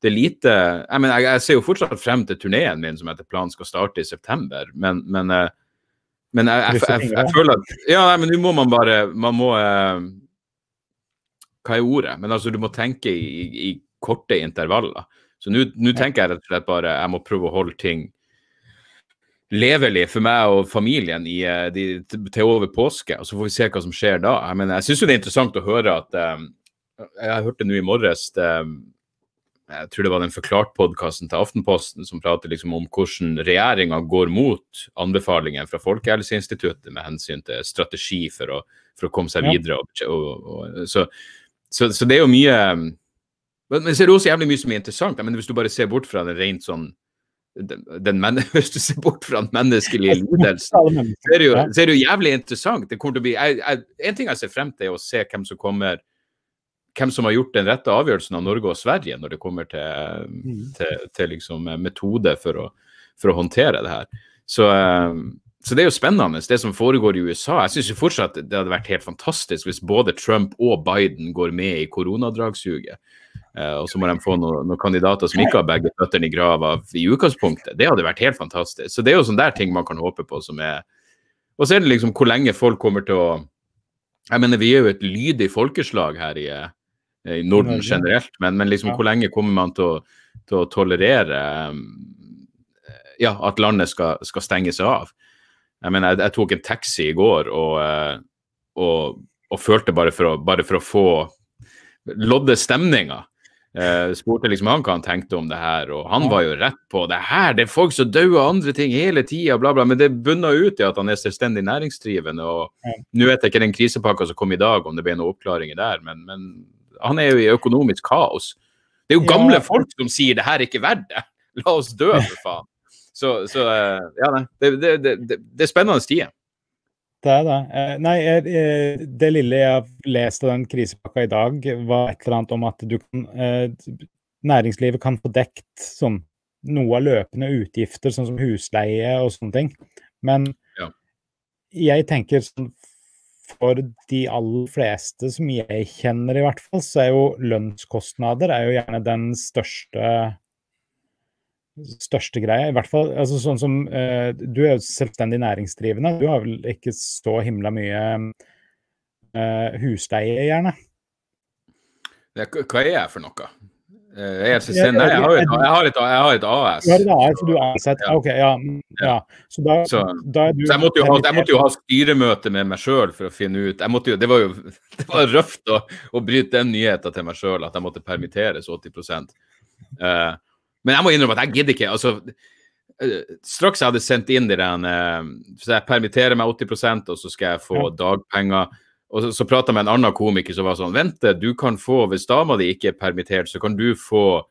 det er lite Jeg, mener, jeg, jeg ser jo fortsatt frem til turneen min, som etter planen skal starte i september. Men, men, eh, men jeg, jeg, jeg, føler at Ja, men nå må man bare Man må hva er ordet? Men altså, du må tenke i, i, korte intervaller. Så nå tenker jeg rett og slett bare jeg må prøve å holde ting levelig for meg og familien i, eh, de, til over påske, og så får vi se hva som skjer da. Jeg, mener, jeg syns det er interessant å høre at um, Jeg hørte nå i morges um, jeg tror det var den Forklart-podkasten til Aftenposten som prater liksom om hvordan regjeringa går mot anbefalingen fra Folkehelseinstituttet med hensyn til strategi for å, for å komme seg videre. Og, og, og, så så, så, det er jo mye Men så er det også jævlig mye som er interessant. Men hvis du bare ser bort fra den rent sånn den, den <laughs> Hvis du ser bort fra den menneskelige lidelsen, så er, det jo, er det jo jævlig interessant. Det kommer til å bli, jeg, jeg, en ting jeg ser frem til, er å se hvem som kommer hvem som har gjort den rette avgjørelsen av Norge og Sverige når det kommer til, mm. til, til liksom metode for å, for å, håndtere det her. Så, så det er jo spennende, det som foregår i USA. Jeg syns fortsatt det hadde vært helt fantastisk hvis både Trump og Biden går med i koronadragsuget. Uh, og så må de få noen, noen kandidater som ikke har begge føttene i grava i utgangspunktet. Det hadde vært helt fantastisk. Så det er jo sånne der ting man kan håpe på som er Og så er det liksom hvor lenge folk kommer til å Jeg mener, vi er jo et lydig folkeslag her i, i Norden generelt, men, men liksom hvor lenge kommer man til å, til å tolerere um, ja, at landet skal, skal seg av? Jeg mener, jeg, jeg, tok en taxi i går og, eh, og, og følte bare for, å, bare for å få lodde stemninga. Uh, spurte liksom han hva han tenkte om det her, og han var jo rett på det her. Det er folk som dør av andre ting hele tida, bla, bla. Men det bunner ut i at han er selvstendig næringsdrivende. Og ja. nå vet jeg ikke den krisepakka som kom i dag, om det ble noen oppklaringer der, men, men, han er jo i økonomisk kaos. Det er jo gamle ja. folk som sier det her er ikke verdt det. La oss dø, for faen. Så, så uh, ja, nei. Det, det, det, det er spennende tider. Det er det. Eh, nei, det lille jeg har lest av den krisepakka i dag, var et eller annet om at du kan eh, Næringslivet kan få dekt sånn, noe av løpende utgifter, sånn som husleie og sånne ting. Men ja. jeg tenker sånn for de aller fleste som jeg kjenner, i hvert fall, så er jo lønnskostnader er jo gjerne den største største greia. I hvert fall altså sånn som uh, Du er jo selvstendig næringsdrivende. Du har vel ikke så himla mye uh, husleie, gjerne? Hva er jeg for noe? Eh, jeg, er Nei, jeg, har et, jeg, har et, jeg har et AS. Du har et AS, du er ansatt? OK, ja. ja. Så, da, så, da du, så jeg, måtte ha, jeg, måtte jo ha, styremøte med meg sjøl for å finne ut jo, Det var jo <laughs> det var røft å, å bryte den nyheten til meg sjøl, at jeg måtte permitteres 80 uh, men jeg må innrømme at jeg gidder ikke. altså eh, Straks jeg hadde sendt inn de der eh, Så jeg permitterer meg 80% og så skal jeg få dagpenger. Og så, så prata jeg med en annen komiker som var sånn Vente, du kan få, hvis dama di ikke er permittert, så kan du få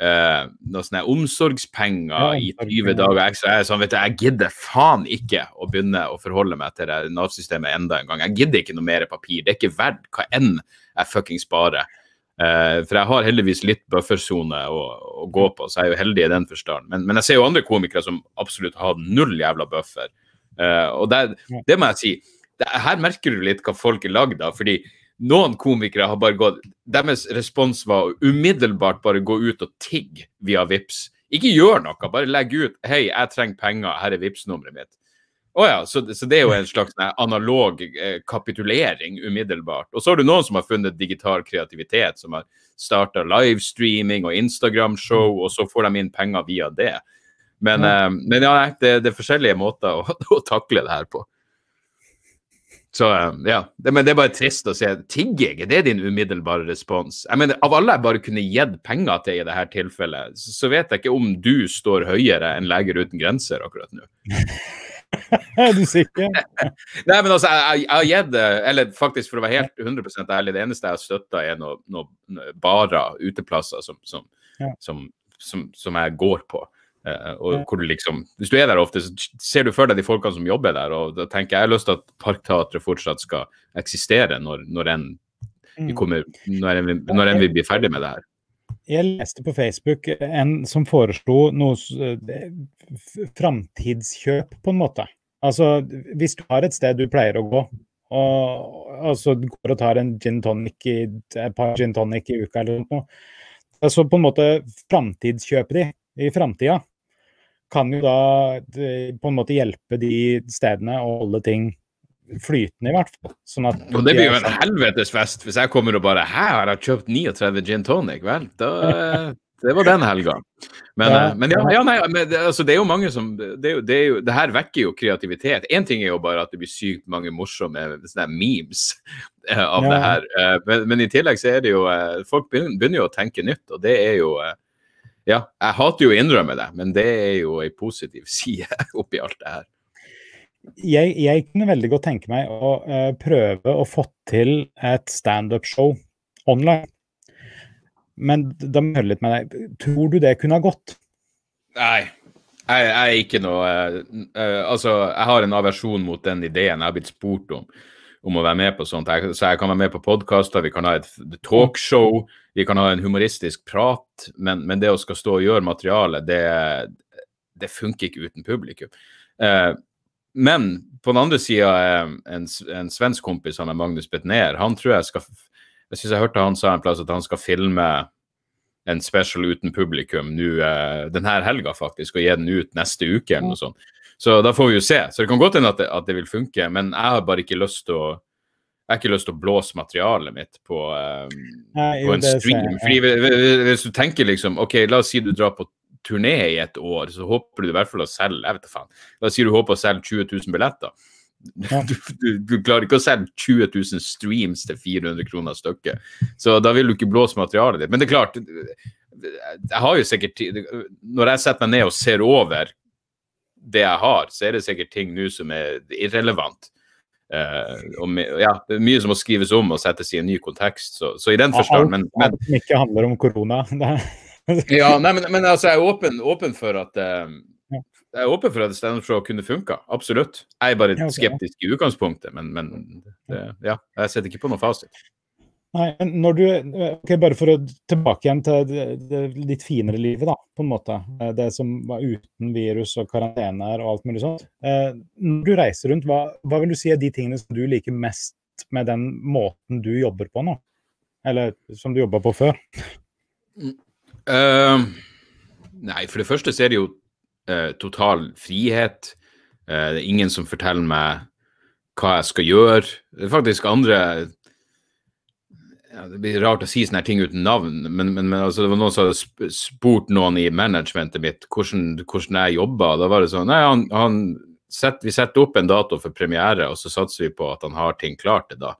eh, noen sånne omsorgspenger i 20 dager ekstra. Jeg, sånn, vet du, jeg gidder faen ikke å begynne å forholde meg til det Nav-systemet enda en gang. Jeg gidder ikke noe mer papir. Det er ikke verdt hva enn jeg fuckings sparer. Uh, for jeg har heldigvis litt buffersone å, å, gå på, så jeg er jo heldig i den forstand. Men, men, jeg ser jo andre komikere som absolutt har null jævla buffer. Uh, og det, det, må jeg si. Det, her merker du litt hva folk er lagd av. fordi noen komikere har bare gått Deres respons var å umiddelbart bare gå ut og tigge via VIPS. Ikke gjør noe, bare legg ut 'Hei, jeg trenger penger, her er VIPS-nummeret mitt'. Oh ja, så, så, det er jo en slags analog eh, kapitulering umiddelbart. Og så har du noen som har funnet digital kreativitet, som har starta livestreaming og Instagram-show, og så får de inn penger via det. Men, ja, eh, men ja, det, det, er forskjellige måter å, <laughs> å, takle det her på. Så eh, ja, det, men det er bare trist å se. Tigging, er det din umiddelbare respons? Jeg mener, Av alle jeg bare kunne gitt penger til i dette tilfellet, så, så vet jeg ikke om du står høyere enn Leger uten grenser akkurat nå. <laughs> er <laughs> du sikker? <laughs> Nei, men altså, jeg, har gitt Eller faktisk, for å være helt 100% ærlig, det eneste jeg har støtta, er noen no, barer, uteplasser, som, som, ja. som, som, jeg går på. Uh, og hvor du liksom, Hvis du er der ofte, så ser du for deg de folkene som jobber der. og da tenker Jeg jeg har lyst til at Parkteatret fortsatt skal eksistere når, når en mm. kommer, når en, når en vi blir ferdig med det her. Jeg leste på Facebook en som foreslo noe framtidskjøp, på en måte. Altså, hvis du har et sted du pleier å gå, og altså, går og tar en gin tonic i, et par gin tonic i uka eller noe, altså på en måte framtidskjøpe de i framtida, kan jo da på en måte hjelpe de stedene å holde ting flytende, i hvert fall. Sånn at og det blir jo en helvetes fest hvis jeg kommer og bare Hæ, har jeg kjøpt 39 gin tonic? Vel, da Det var den helga. Men ja, men ja, ja nei, men altså, det, er jo mange som det, jo, det, jo, det her vekker jo kreativitet. Én ting er jo bare at det blir sykt mange morsomme sånne memes eh, av det her. Eh, men, men, i tillegg så er det jo eh, Folk begynner jo å tenke nytt, og det er jo Ja, jeg hater jo å innrømme det, men det er jo ei positiv <laughs> side oppi alt det her jeg, jeg, kunne veldig godt tenke meg å uh, prøve å få til et standup-show online. Men da må jeg høre litt med deg. Tror du det kunne ha gått? Nei. Jeg, jeg er ikke noe uh, uh, Altså, jeg har en aversjon mot den ideen jeg har blitt spurt om. Om å være med på sånt. Jeg, så jeg kan være med på podkaster, vi kan ha et talkshow, vi kan ha en humoristisk prat. Men, men det å skal stå og gjøre materiale, det, det funker ikke uten publikum. Uh, men på den andre sida, en, en svensk kompis, han er Magnus Betnér, han tror jeg skal Jeg syns jeg hørte han sa en plass at han skal filme en special uten publikum nå eh, denne helga, faktisk, og gi den ut neste uke eller noe sånt. Så da får vi jo se. Så det kan godt hende at, at, det vil funke, men jeg har bare ikke lyst til å jeg har ikke lyst til å blåse materialet mitt på, um, Nei, på en stream. Fordi Hvis du tenker liksom OK, la oss si du drar på turné i et år, så håper du i hvert fall å selge jeg vet faen, da sier du håper å selge 20 000 billetter. <laughs> Du, du, du klarer ikke å selge 20 000 streams til 400 kroner stykket. Så da vil du ikke blåse materialet ditt. Men det er klart, jeg har jo sikkert tid Når jeg setter meg ned og ser over det jeg har, så er det sikkert ting nå som er irrelevant. Uh, og ja, det er mye som må skrives om og settes i en ny kontekst. Så, så i den forstand men, men, Alt som ikke handler om korona. <laughs> <laughs> Ja, nei, men, men altså, jeg er åpen, åpen for at eh, jeg er åpen for at standup-show kunne funka, absolutt. Jeg er bare skeptisk i utgangspunktet, men, men det, ja, jeg setter ikke på noe fasit. Nei, når du, okay, Bare for å tilbake igjen til det, det litt finere livet, da, på en måte. Eh, Det som var uten virus og karantener og alt mulig sånt. Eh, Når du reiser rundt, hva, hva vil du si er de tingene som du liker mest med den måten du jobber på nå? Eller som du jobba på før? Eh, nei, for det første så er det jo uh, total frihet. Uh, det er ingen som forteller meg hva jeg skal gjøre. Det er faktisk andre ja, Det blir rart å si sånne ting uten navn, men, men, men altså, det var noen som hadde spurt noen i managementet mitt hvordan, hvordan jeg jobba. Da var det sånn Nei, han, han set, vi setter opp en dato for premiere, og så satser vi på at han har ting klart til da.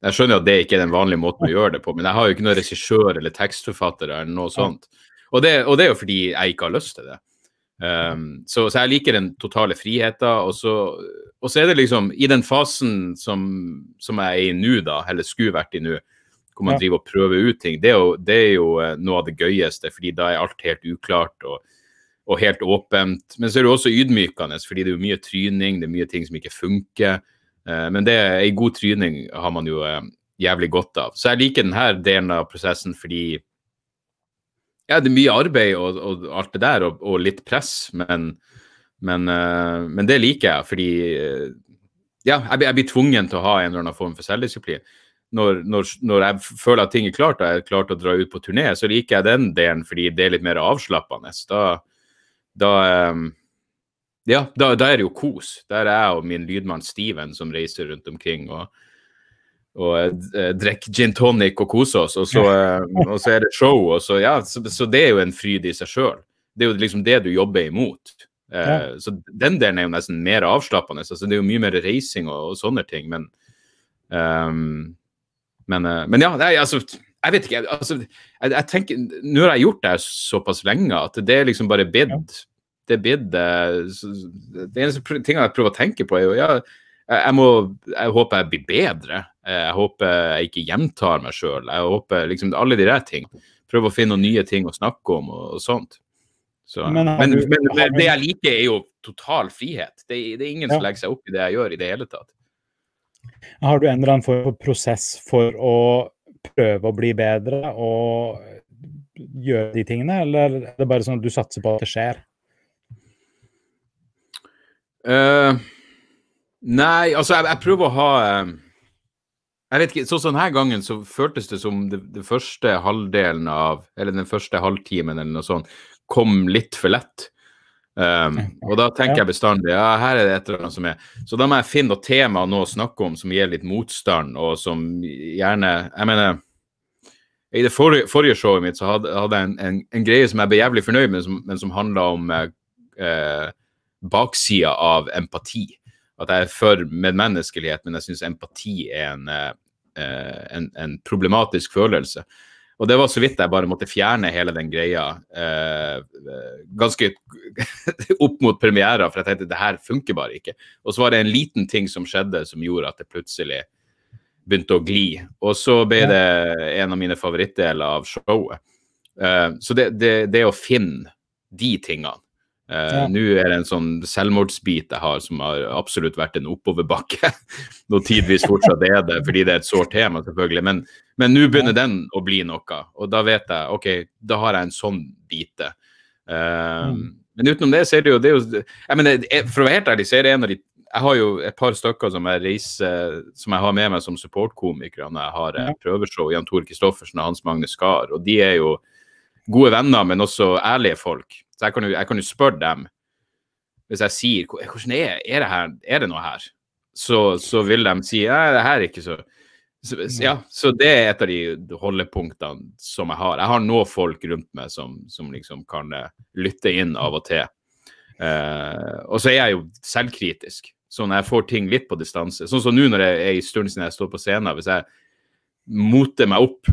Jeg skjønner at det ikke er den vanlige måten å gjøre det på, men jeg har jo ikke noen regissør eller tekstforfatter eller noe sånt. Og det, og det er jo fordi jeg ikke har lyst til det. Um, så, så jeg liker den totale friheten, og så, og så er det liksom i den fasen som, som jeg er i nå, da, eller skulle vært i nå, hvor man driver og prøver ut ting, det er jo, det er jo eh, noe av det gøyeste, fordi da er alt helt uklart og, og helt åpent. Men så er det også ydmykende, fordi det er jo mye tryning, det er mye ting som ikke funker. Eh, men det, ei god tryning har man jo eh, jævlig godt av. Så jeg liker denne delen av prosessen fordi ja, det er mye arbeid og, og alt det der, og, og litt press, men, men, eh, men det liker jeg, fordi ja, jeg, jeg blir tvungen til å ha en eller annen form for selvdisiplin. Når, når, når jeg føler at ting er klart, og jeg er klar til å dra ut på turné, så liker jeg den delen fordi det er litt mer avslappende. Da, da, ja, da, da er det jo kos. Der er jeg og min lydmann Steven som reiser rundt omkring og, og eh, drikker gin tonic og koser oss, og så, eh, og så er det show. Og så, ja, så, så det er jo en fryd i seg sjøl. Det er jo liksom det du jobber imot. Eh, Ja. Så den delen er jo nesten mer avslappende. Altså, det er jo mye mer reising og, og sånne ting, men um, men, eh, men ja, nei, altså jeg vet ikke. Altså, jeg, jeg tenker, Nå har jeg gjort det såpass lenge at det er liksom bare bidd. Det er bidd eh, Det eneste ting tinga jeg prøver å tenke på, er jo ja, jeg, må, jeg håper jeg blir bedre. Eh, Jeg håper jeg ikke gjentar meg sjøl. Jeg håper liksom alle de der ting. Prøve å finne noen nye ting å snakke om og, og sånt. Så, Men har men, men, det jeg liker, er jo total frihet. Det, det er ingen som legger seg opp i det jeg gjør i det hele tatt. Har du en eller annen form for prosess for å prøve å bli bedre og gjøre de tingene, eller er det bare sånn at du satser på at det skjer? Eh, nei, altså jeg, jeg prøver å ha uh, Jeg vet ikke, sånn som denne gangen så føltes det som det, det første halvdelen av Eller den første halvtimen eller noe sånt kom litt for lett. Um, og da tenker jeg bestandig ja, her er det et eller annet som er Så da må jeg finne noe tema nå å snakke om som gir litt motstand, og som gjerne Jeg mener i det forrige, forrige showet mitt så hadde, hadde jeg en, en, en greie som jeg ble jævlig fornøyd med, som, men som handla om eh, baksida av empati. At jeg er for medmenneskelighet, men jeg syns empati er en, eh, eh, en, en problematisk følelse. Og det var så vidt jeg bare måtte fjerne hele den greia eh, eh, ganske <laughs> opp mot premiera, for jeg tenkte det her funker bare ikke. Og så var det en liten ting som skjedde som gjorde at det plutselig begynte å gli. Og så ble det en av mine favorittdeler av showet. Eh, så det, det, det å finne de tingene Eh, Ja. Nå er det en sånn selvmordsbit jeg har som har absolutt vært en oppoverbakke. <laughs> Noe tidvis fortsatt er det, fordi det er et sårt tema, selvfølgelig. Men, men nå begynner den å bli noe, og da vet jeg OK, da har jeg en sånn bite. Eh, Mm. Men utenom det, så er det jo, det er jo jeg mener, For å være helt ærlig, så er det en av de Jeg har jo et par stykker som jeg reiser Som jeg har med meg som supportkomikere når jeg har eh, Ja. prøveshow. Jan Tore Kristoffersen og Hans Magne Skar. Og de er jo gode venner, men også ærlige folk. Så jeg kan jo, jeg kan jo spørre dem Hvis jeg sier hvordan er, er, det, her, er det noe her, så, så vil de si nei, det her er ikke så så, ja, så det er et av de holdepunktene som jeg har. Jeg har nå folk rundt meg som, som liksom kan eh, lytte inn av og til. Eh, og så er jeg jo selvkritisk. Sånn jeg får ting litt på distanse. Sånn som nå når jeg er i stund siden jeg står på scenen. Hvis jeg moter meg opp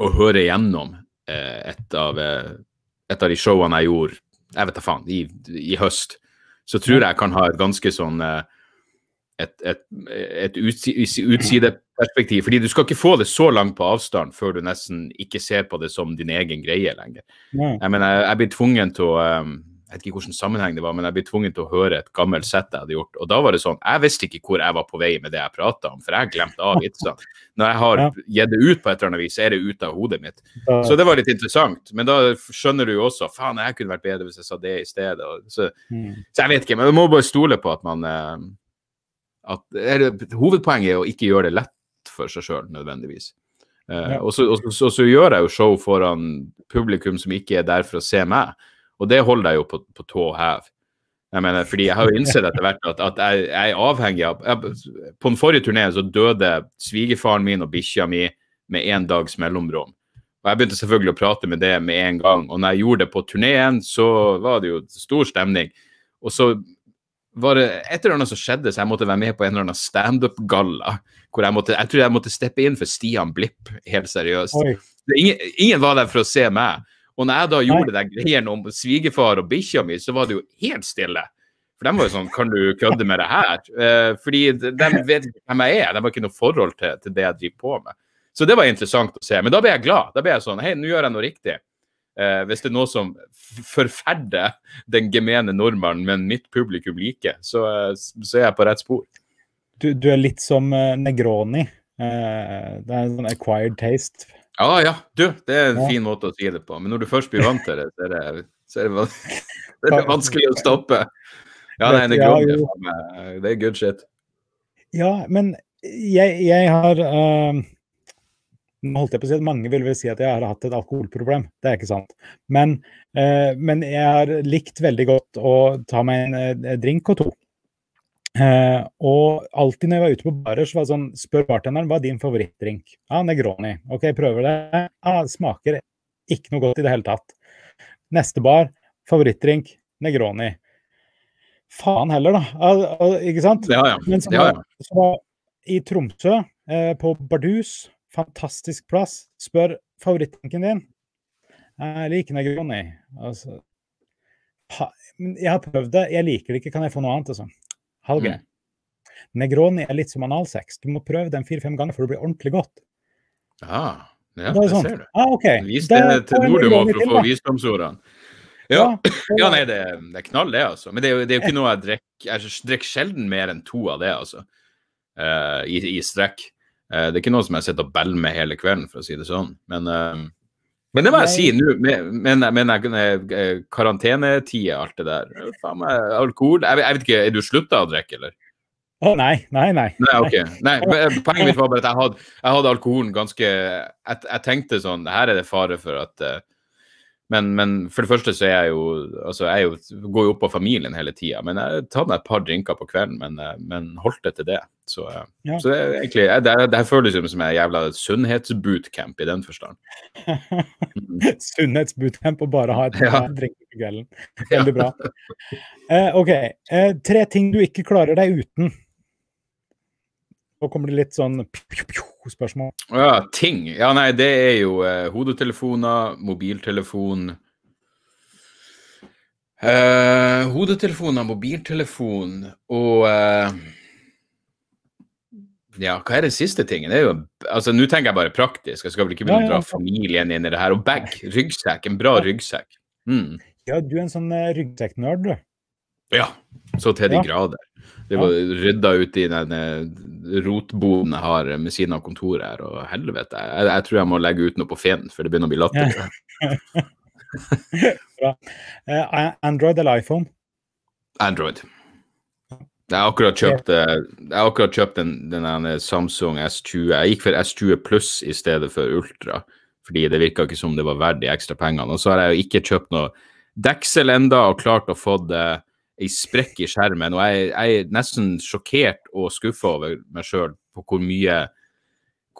og hører gjennom eh, et, av, eh, et av de showene jeg gjorde jeg vet da faen, i, i, høst, så tror jeg jeg kan ha et ganske sånn eh, et, et, et utsideperspektiv. Fordi du skal ikke få det så langt på avstand før du nesten ikke ser på det som din egen greie lenger. Jeg mener, jeg, jeg blir tvungen til å um, jeg vet ikke hvilken sammenheng det var, men jeg ble tvunget til å høre et gammelt sett jeg hadde gjort. Og da var det sånn, jeg visste ikke hvor jeg var på vei med det jeg prata om, for jeg glemte av vitsene. Når jeg har gitt det ut på et eller annet vis, så er det ute av hodet mitt. Så det var litt interessant. Men da skjønner du jo også faen, jeg kunne vært bedre hvis jeg sa det i stedet. Så, mm. så jeg vet ikke, men du må bare stole på at man eh, at, eller, Hovedpoenget er å ikke gjøre det lett for seg sjøl, nødvendigvis. Uh, og, så, og, så, og så gjør jeg jo show foran publikum som ikke er der for å se meg. Og det holder jeg jo på, på tå hev. Jeg mener, fordi jeg har jo <laughs> innsett etter hvert at, at jeg, jeg, er avhengig av jeg, På den forrige turneen så døde svigerfaren min og bikkja mi med én dags mellomrom. Og Jeg begynte selvfølgelig å prate med det med en gang. Og når jeg gjorde det på turneen, så var det jo stor stemning. Og så var det et eller annet som skjedde, så jeg måtte være med på en eller annen standup-galla. hvor Jeg måtte, jeg tror jeg måtte steppe inn for Stian Blipp, helt seriøst. Ingen, ingen var der for å se meg. Og når jeg da gjorde den greien om svigerfar og bikkja mi, så var det jo helt stille. For de var jo sånn Kan du kødde med det her? Eh, fordi de vet ikke hvem jeg er. De har ikke noe forhold til, til, det jeg driver på med. Så det var interessant å se. Men da ble jeg glad. Da ble jeg sånn Hei, nå gjør jeg noe riktig. Eh, hvis det er noe som forferder den gemene nordmannen, men mitt publikum liker, så, så, er jeg på rett spor. Du, du er litt som uh, Negroni. Eh, det er en sånn acquired taste. Ja, ja. Du, det er en fin måte å si det på. Men når du først blir vant til det, så er det, så er det, <laughs> så er det vanskelig å stoppe. Ja, nei, det, er det er good shit. Ja, men jeg, jeg har uh, holdt jeg på å si at Mange vil vel si at jeg har hatt et alkoholproblem. Det er ikke sant. Men, uh, men jeg har likt veldig godt å ta meg en uh, drink og to. Uh, og alltid når jeg var ute på barer, så var det sånn Spør bartenderen hva er din favorittdrink. Ja, ah, Negroni. OK, prøver det. Ah, smaker ikke noe godt i det hele tatt. Neste bar, favorittdrink, Negroni. Faen heller, da. Ah, ah, ikke sant? Ja, ja. Men så, ja, ja. så i Tromsø, eh, på Bardus, fantastisk plass, spør favorittdrinken din. Jeg liker Negroni. Altså, ha, jeg har prøvd det, jeg liker det ikke. Kan jeg få noe annet? Altså? Hallgeir. Mm. Negroni er litt som analsex. Du må prøve den fire-fem ganger for det blir ordentlig godt. Ah, ja, det sånn. ser du. Ah, okay. Vis det til Nordemo for å få visdomsordene. Ja, ja nei, det, det, er knall, det, altså. Men det er jo, det er jo ikke noe jeg drikker. Jeg drikker sjelden mer enn to av det, altså. Uh, i, i, strekk. Uh, det er ikke noe som jeg sitter og beller med hele kvelden, for å si det sånn. Men uh, men det må jeg si nå, men, men, men karantenetid alt det der. Faen meg, alkohol jeg, jeg, vet ikke, Er du slutta å drikke, eller? Å oh, nei, nei, nei. nei, okay. nei poenget mitt var bare at jeg hadde, jeg hadde alkoholen ganske jeg, jeg, tenkte sånn Her er det fare for at uh, men, men, for det første så er jeg jo altså jeg jo, går jo opp på familien hele tida. Men jeg tar meg et par drinker på kvelden, men, eh, men holdt det til det. Så, eh, ja. så det, er egentlig, det, det føles som en jævla sunnhetsbootcamp i den forstand. <laughs> Sunnhetsbootcamp og bare ha et ja. drink på kvelden. Veldig bra. Uh, OK. Uh, tre ting du ikke klarer deg uten. Nå kommer det litt sånn spørsmål. Ja, ting. Ja, nei, det er jo eh, hodetelefoner, mobiltelefon eh, Hodetelefoner, mobiltelefon og eh, Ja, hva er den siste tingen? Det er jo, altså, Nå tenker jeg bare praktisk. Jeg skal vel ikke begynne å dra familien inn i det her. Og bag. Ryggsekk. En bra ryggsekk. Mm. Ja, du er en sånn uh, ryggsekknerd, du. Ja, så til de ja. grader. Det var rydda ut i den eh, rotboden jeg har med siden av kontoret her, og helvete. Jeg, jeg, tror jeg må legge ut noe på Finn, for det begynner å bli latter. <laughs> Bra. Uh, Android eller iPhone? Android. Jeg har akkurat kjøpt, eh, jeg har akkurat kjøpt den, den Samsung S20. Jeg gikk for S20 pluss i stedet for Ultra, fordi det virka ikke som det var verdt de ekstra pengene. Og så har jeg jo ikke kjøpt noe deksel enda og klart å få det ei sprekk i skjermen. Og jeg, jeg, er nesten sjokkert og skuffa over meg sjøl på hvor mye,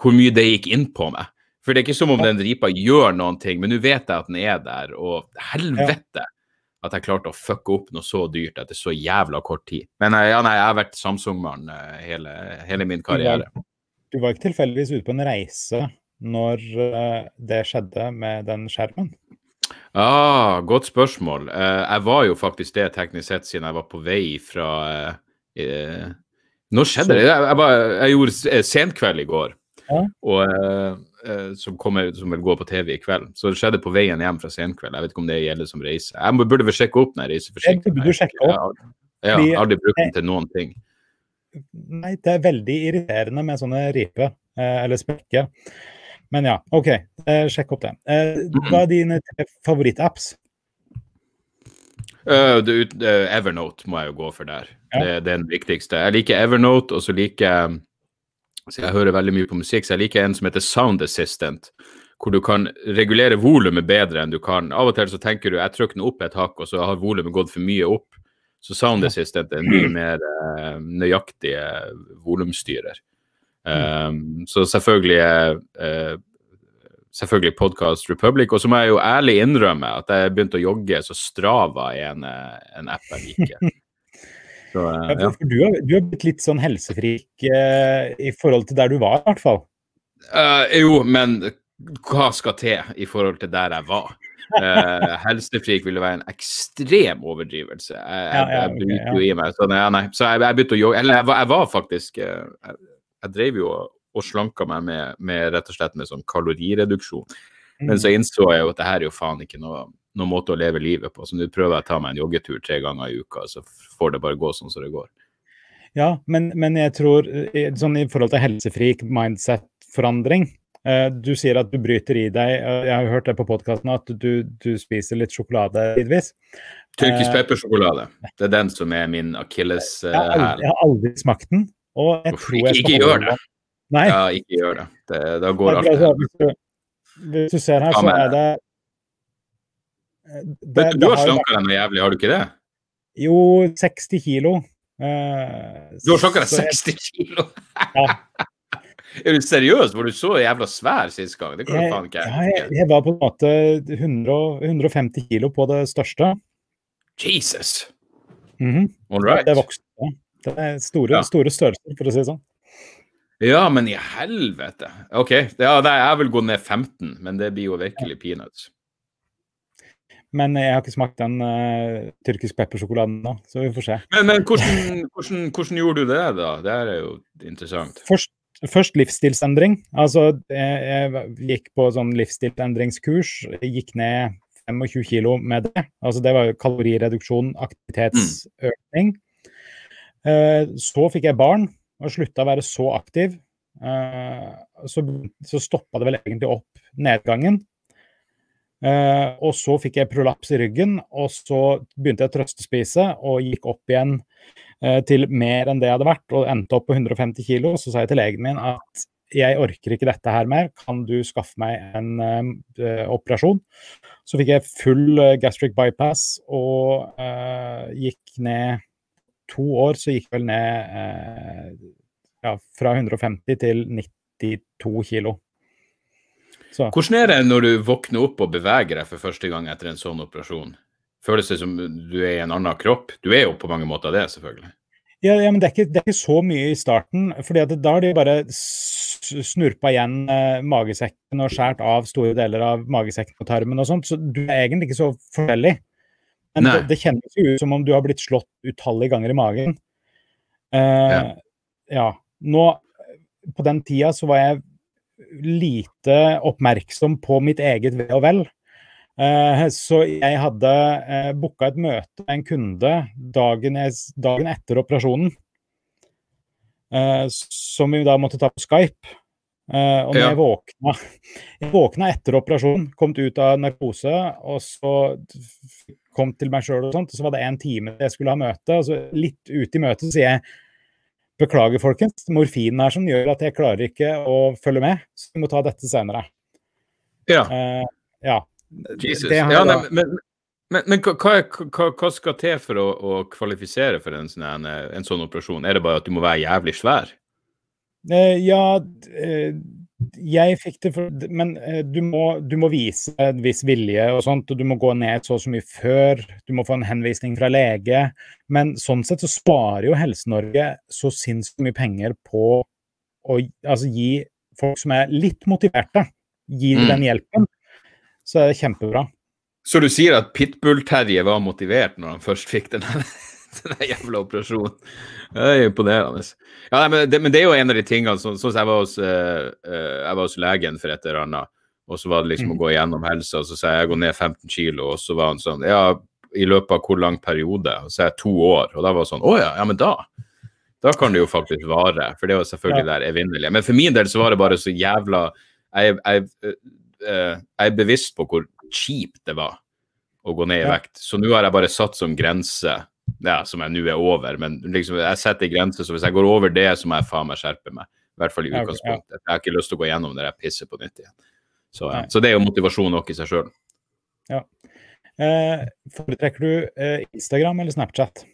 hvor mye det gikk inn på meg. For det er ikke som om den ripa gjør noen ting, men nå vet jeg at den er der, og helvete! at jeg klarte å fucke opp noe så dyrt etter så jævla kort tid. Men eh, ja, nei, jeg har vært Samsung-mann eh, hele, hele, min karriere. Du var, du var ikke tilfeldigvis ute på en reise når uh, det skjedde med den skjermen? Ah, godt spørsmål. Uh, jeg var jo faktisk det teknisk sett siden jeg var på vei fra uh, Nå skjedde det? Jeg, jeg, jeg gjorde senkveld i går. Ja. Og uh, som, kommer, som vil gå på TV i kveld. Så det skjedde på veien hjem fra senkveld. Jeg vet ikke om det gjelder som reise. Jeg burde vel sjekke opp den reiseforsikringen. Jeg, jeg, jeg har aldri brukt den til noen ting. Nei, det er veldig irriterende med sånne ripe uh, eller sprekker. Men ja, OK. Eh, sjekk opp det. hva er <clears throat> dine favorittapps? Uh, Evernote må jeg jo gå for der. Ja. Det, det, er den viktigste. Jeg liker Evernote, og så liker jeg så jeg hører veldig mye på musikk, så jeg liker en som heter Sound Assistant. Hvor du kan regulere volumet bedre enn du kan. Av og til så tenker du jeg trykker den opp et hakk, og så har volumet gått for mye opp. Så Sound Assistant er en mye mer uh, nøyaktig volumstyrer. Um, så selvfølgelig uh, selvfølgelig Podcast Republic. Og så må jeg jo ærlig innrømme at jeg begynte å jogge, så Strava er en, en app jeg liker. <laughs> Så, ja. Ja, du, har, du, har, blitt litt sånn helsefrik uh, i forhold til der du var, i hvert fall. Uh, jo, men hva skal til i forhold til der jeg var? Uh, <laughs> helsefrik ville være en ekstrem overdrivelse. Jeg, jeg, jeg bryter jo i meg. Så, ja, nei. så jeg, begynte å jogge. Eller jeg var, jeg var faktisk eh, jeg, jeg, drev jo og slanka meg med, med, rett og slett med sånn kalorireduksjon. Men så mm. innså jeg jo at det her er jo faen ikke noe noen måte å leve livet på. Så nå prøver jeg å ta meg en joggetur tre ganger i uka, så får det bare gå sånn som det går. Ja, men, men jeg tror eh, sånn i forhold til helsefrik mindset-forandring eh, Du sier at du bryter i deg. Jeg har hørt det på podkasten at du, du, spiser litt sjokolade tidvis. Tyrkisk eh, peppersjokolade. Det er den som er min akilleshæl. Jeg, jeg, har aldri smakt den. Uff, ikke, ikke gjør det. Nei. Ja, ikke gjør det. det da går alt. Hvis du, hvis du ser her, så er det det, du, du har slanka deg noe jævlig, har du ikke det? Jo, 60 kilo. Uh, du har slanka deg 60 kilo? <laughs> ja. <laughs> Er du seriøs? Var du så jævla svær sist gang? Det kan jeg, faen ikke Jeg, jeg, jeg, var på en måte 100, 150 kilo på det største. Jesus! Mm -hmm. All right. Det vokste. Det er store, ja. store størrelser, for å si det sånn. Ja, men i helvete. OK. Ja, jeg vil gå ned 15, men det blir jo virkelig peanuts. Men jeg har ikke smakt den uh, tyrkisk peppersjokoladen nå, så vi får se. Men, men hvordan, hvordan, hvordan, gjorde du det, da? Det er jo interessant. Først, først livsstilsendring. Altså, jeg, jeg, gikk på sånn livsstilsendringskurs. Gikk ned 25 kilo med det. Altså, det var jo kalorireduksjon, aktivitetsøkning. Mm. Uh, så fikk jeg barn og slutta å være så aktiv. Uh, så, så stoppa det vel egentlig opp nedgangen. Uh, og så fikk jeg prolaps i ryggen, og så begynte jeg å trøstespise og gikk opp igjen uh, til mer enn det jeg hadde vært, og endte opp på 150 kg. Så sa jeg til legen min at jeg orker ikke dette her mer, kan du skaffe meg en uh, operasjon? Så fikk jeg full gastric bypass og gikk ned to år, så gikk vel ned ja, fra 150 til 92 kilo. Så. Hvordan er det når du våkner opp og beveger deg for første gang etter en sånn operasjon? Føles det som du er i en annen kropp? Du er jo på mange måter det, selvfølgelig. Ja, ja men det er, ikke, det er, ikke, så mye i starten. fordi da har de bare snurpa igjen eh, magesekken og skåret av store deler av magesekken og tarmen og sånt, så du er egentlig ikke så forskjellig. Men det, det, kjennes jo ut som om du har blitt slått utallige ganger i magen. Eh, ja. ja. Nå, på den tida så var jeg lite oppmerksom på mitt eget ve og vel. Eh, så jeg hadde eh, booka et møte med en kunde dagen, dagen etter operasjonen. Eh, som vi da måtte ta på Skype. Og når ja. jeg våkna Jeg våkna etter operasjonen, kom ut av narkose, og så kom til meg sjøl og sånt, og så var det en time jeg skulle ha møte. og så Litt ute i møtet sier jeg Beklager, folkens. Morfinen her som gjør at jeg klarer ikke å følge med. Så vi må ta dette senere. Ja. Uh, ja. Jesus. Ja, nei, men, men, men hva, hva, hva, skal til for å, å kvalifisere for en en, en sånn, operasjon? Er det bare at du må være jævlig svær? Uh, ja, uh, jeg fikk det for Men eh, du må, du må vise en viss vilje og sånt, og du må gå ned så og så mye før. Du må få en henvisning fra lege. Men sånn sett så sparer jo Helse-Norge så sinnssykt mye penger på å altså, gi folk som er litt motiverte, gi Mm. den hjelpen. Så er det kjempebra. Så du sier at Pitbull-Terje var motivert når han først fikk den, <laughs> den jævla operasjonen? Det er imponerende. Ja, nei, men, det, men det er jo en av de tingene Sånn som jeg, var hos, eh, jeg var hos legen for et eller annet, og så var det liksom Mm. å gå igjennom helsa, og så sa jeg jeg går ned 15 kilo, og så var han sånn Ja, i løpet av hvor lang periode? Og så er jeg to år, og da var det sånn Å ja, ja, men da da kan det jo faktisk vare, for det jo selvfølgelig ja. der evinnelige. Men for min del så var det bare så jævla Jeg, jeg, eh, jeg er bevisst på hvor kjipt det var å gå ned i vekt. Så nå har jeg bare satt som grense ja, som jeg nå er over, men liksom, jeg setter en grense, så hvis jeg går over det, så må jeg faen meg skjerpe meg. I hvert fall i Ja, ja. utgangspunktet. Jeg har ikke lyst til å gå gjennom det der pisset på nytt igjen. Så, ja. Så det er jo motivasjon nok i seg sjøl. Eh, foretrekker du eh, Instagram eller Snapchat?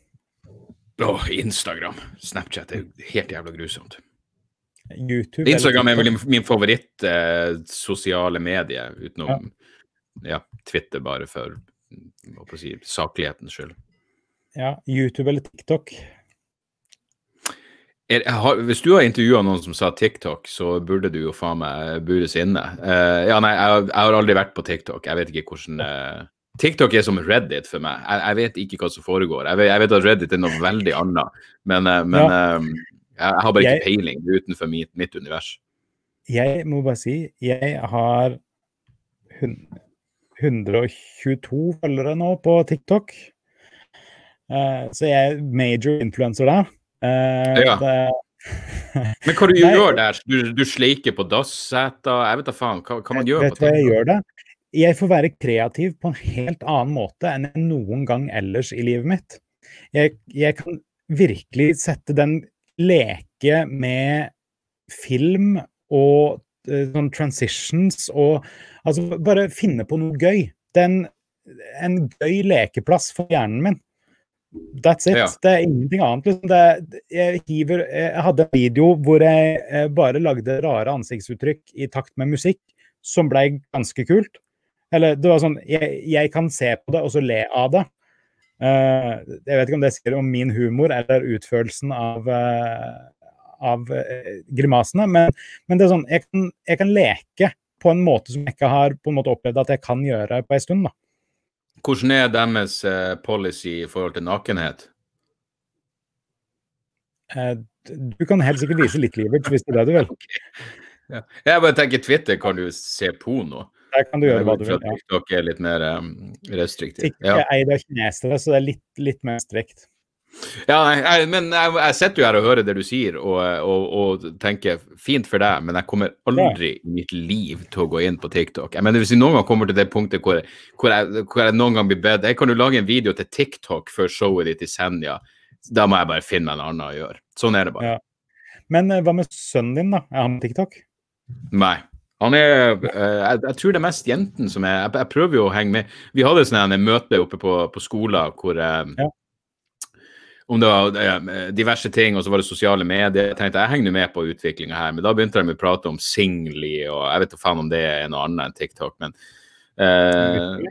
Åh, Instagram. Snapchat er jo helt jævla grusomt. YouTube Instagram er vel min favoritt eh, sosiale medie, utenom ja. Twitter, bare for å si, saklighetens skyld. Ja, YouTube eller TikTok? Er, har, hvis du har intervjua noen som sa TikTok, så burde du jo faen meg bures inne. Uh, ja, nei, jeg, har- jeg har aldri vært på TikTok. Jeg vet ikke hvordan uh, TikTok er som Reddit for meg. Jeg, jeg vet ikke hva som foregår. Jeg vet, jeg vet at Reddit er noe veldig annet, men, uh, men eh, jeg, har bare ikke peiling utenfor mitt, mitt univers. Jeg må bare si, jeg har hun- 122 følgere nå på TikTok. Eh, så jeg er major influencer der. Eh, Ja. det, Men hva du Nei. gjør der? Du, du sleiker på dasseter? Jeg vet da faen. Hva, hva man gjør vet hva jeg gjør det? Jeg får være kreativ på en helt annen måte enn jeg noen gang ellers i livet mitt. Jeg, jeg kan virkelig sette den leke med film og eh, sånn transitions og altså bare finne på noe gøy. Den, en gøy lekeplass for hjernen min. That's it. Ja. Det er ingenting annet. Liksom. Det, jeg, hiver, jeg hadde en video hvor jeg bare lagde rare ansiktsuttrykk i takt med musikk, som ble ganske kult. Eller det var sånn Jeg, jeg kan se på det og så le av det. Uh, jeg vet ikke om det sier om min humor eller utførelsen av, uh, av uh, grimasene, men, men det er sånn jeg kan, jeg kan leke på en måte som jeg ikke har på en måte opplevd at jeg kan gjøre på en stund. da. Hvordan er deres eh, policy i forhold til nakenhet? Eh, Du kan helt sikkert vise litt livet hvis det er det du vil. <laughs> Ja. Jeg bare tenker Twitter kan du se porno. Der kan du gjøre hva du vil. Ja. TikTok er litt mer um, restriktiv. TikTok Ja. er eid av kinesere, så det er litt, litt mer strikt. Ja, jeg, men jeg, jeg sitter jo her og hører det du sier, og, og, og tenker fint for deg, men jeg kommer aldri i mitt liv til å gå inn på TikTok. Jeg mener, Hvis vi noen gang kommer til det punktet hvor, hvor, jeg, hvor jeg noen gang blir bedt Jeg kan jo lage en video til TikTok før showet ditt i Senja. Da må jeg bare finne meg en annen å gjøre. Sånn er det bare. Ja. Men eh, hva med sønnen din, da? Er han på TikTok? Nei. Han er eh, jeg, tror det er mest jentene som er jeg, prøver jo å henge med. Vi hadde sånn møte oppe på, på skolen hvor eh, Ja. Om det var diverse ting, og så var det sosiale medier. Jeg tenkte jeg henger med på utviklinga her, men da begynte de å prate om Singly, og jeg vet ikke faen om det er noe annet enn TikTok, men eh,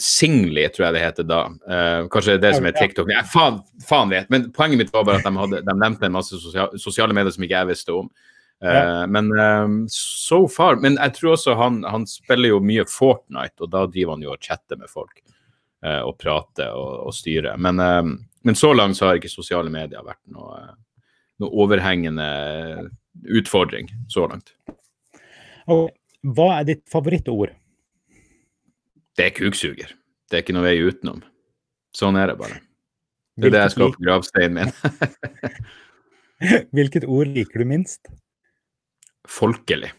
Singly, tror jeg det heter da. Eh, kanskje det er det som er TikTok. Jeg faen, faen vet. Men poenget mitt var bare at de, hadde, de nevnte en masse sosiale, sosiale medier som ikke jeg visste om. Eh, Men eh, so far Men jeg tror også han, han spiller jo mye Fortnite, og da driver han jo og chatter med folk. eh, og prater og, og styrer. Men, men så langt så har ikke sosiale medier vært noe, noe overhengende utfordring. Så langt. Og hva er ditt favorittord? Det er kuksuger. Det er ikke noe vei utenom. Sånn er det bare. Det er det jeg skal på gravsteinen min. <laughs> Hvilket ord liker du minst? Folkelig.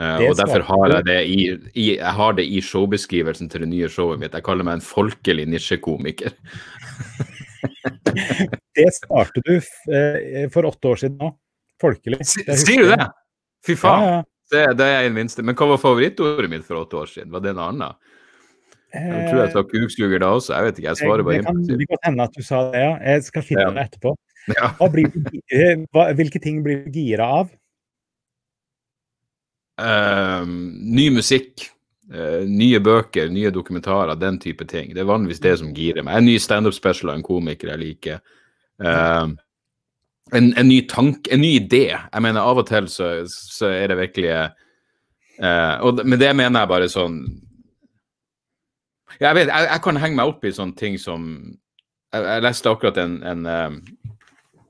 Eh, og derfor har jeg det i, i, jeg har det i showbeskrivelsen til det nye showet mitt. Jeg kaller meg en folkelig nisjekomiker. <laughs> Det startet du eh, for åtte år siden nå. Folkelig. Sier du det? Fy faen. Ja, ja. Det, det er den minste. Men hva var favorittordet mitt for åtte år siden? Var det en annen? Jeg tror jeg sa kuksuger da også. Jeg vet ikke, jeg svarer bare Eh, det kan impulsivt. det kan hende at du sa det, ja. Jeg skal finne Ja. det etterpå. Ja. Eh, hvilke ting blir du gira av? Uh, ny musikk, uh, nye bøker, nye dokumentarer, den type ting. Det er vanligvis det som girer meg. En ny standup-special av en komiker jeg liker. Uh, en, en, ny tanke, en ny idé. Jeg mener, av og til så, så er det virkelig og Med det mener jeg bare sånn Jeg vet, jeg, jeg kan henge meg opp i sånne ting som Jeg, jeg leste akkurat en, en,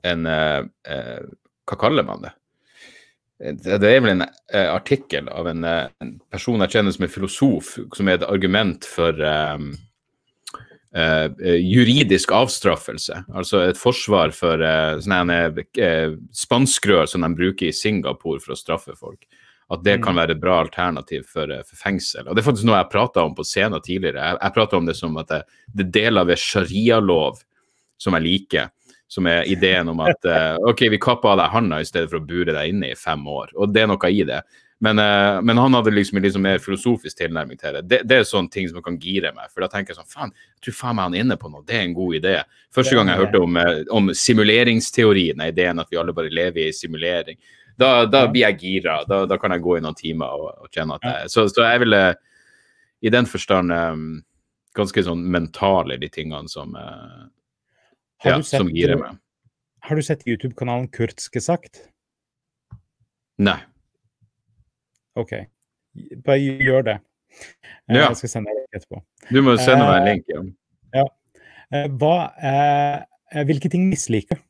en Hva kaller man det? Det er vel en uh, artikkel av en, uh, en, person jeg kjenner som er filosof, som er et argument for um, uh, juridisk avstraffelse. Altså et forsvar for sånne spanskrør som de bruker i Singapore for å straffe folk. At det kan mm. være et bra alternativ for, for fengsel. Og Det er faktisk noe jeg prata om på scenen tidligere. Jeg, jeg prata om det som at det, det deler ved sharialov som jeg liker som er ideen om at uh, OK, vi kapper av deg handa i stedet for å bure deg inne i fem år. Og det er noe i det. Men, uh, men han hadde liksom en liksom mer filosofisk tilnærming til det. det. det. er sånne ting som kan gire meg. For da tenker jeg sånn Faen, jeg tror faen meg han er inne på noe. Det er en god idé. Første gang jeg hørte om, uh, om simuleringsteorien, er ideen at vi alle bare lever i simulering. Da, da blir jeg gira. Da, da, kan jeg gå i noen timer og, og kjenne at jeg Så, så jeg ville i den forstand um, ganske sånn mentale, de tingene som uh, har, ja, du sett, som har du sett YouTube-kanalen Kurtske sagt? Nei. OK. Bare gjør det. Eh, ja. Jeg skal sende deg etterpå. Du må sende meg en link. Ja. ja. Eh, hva, eh, hvilke ting misliker du?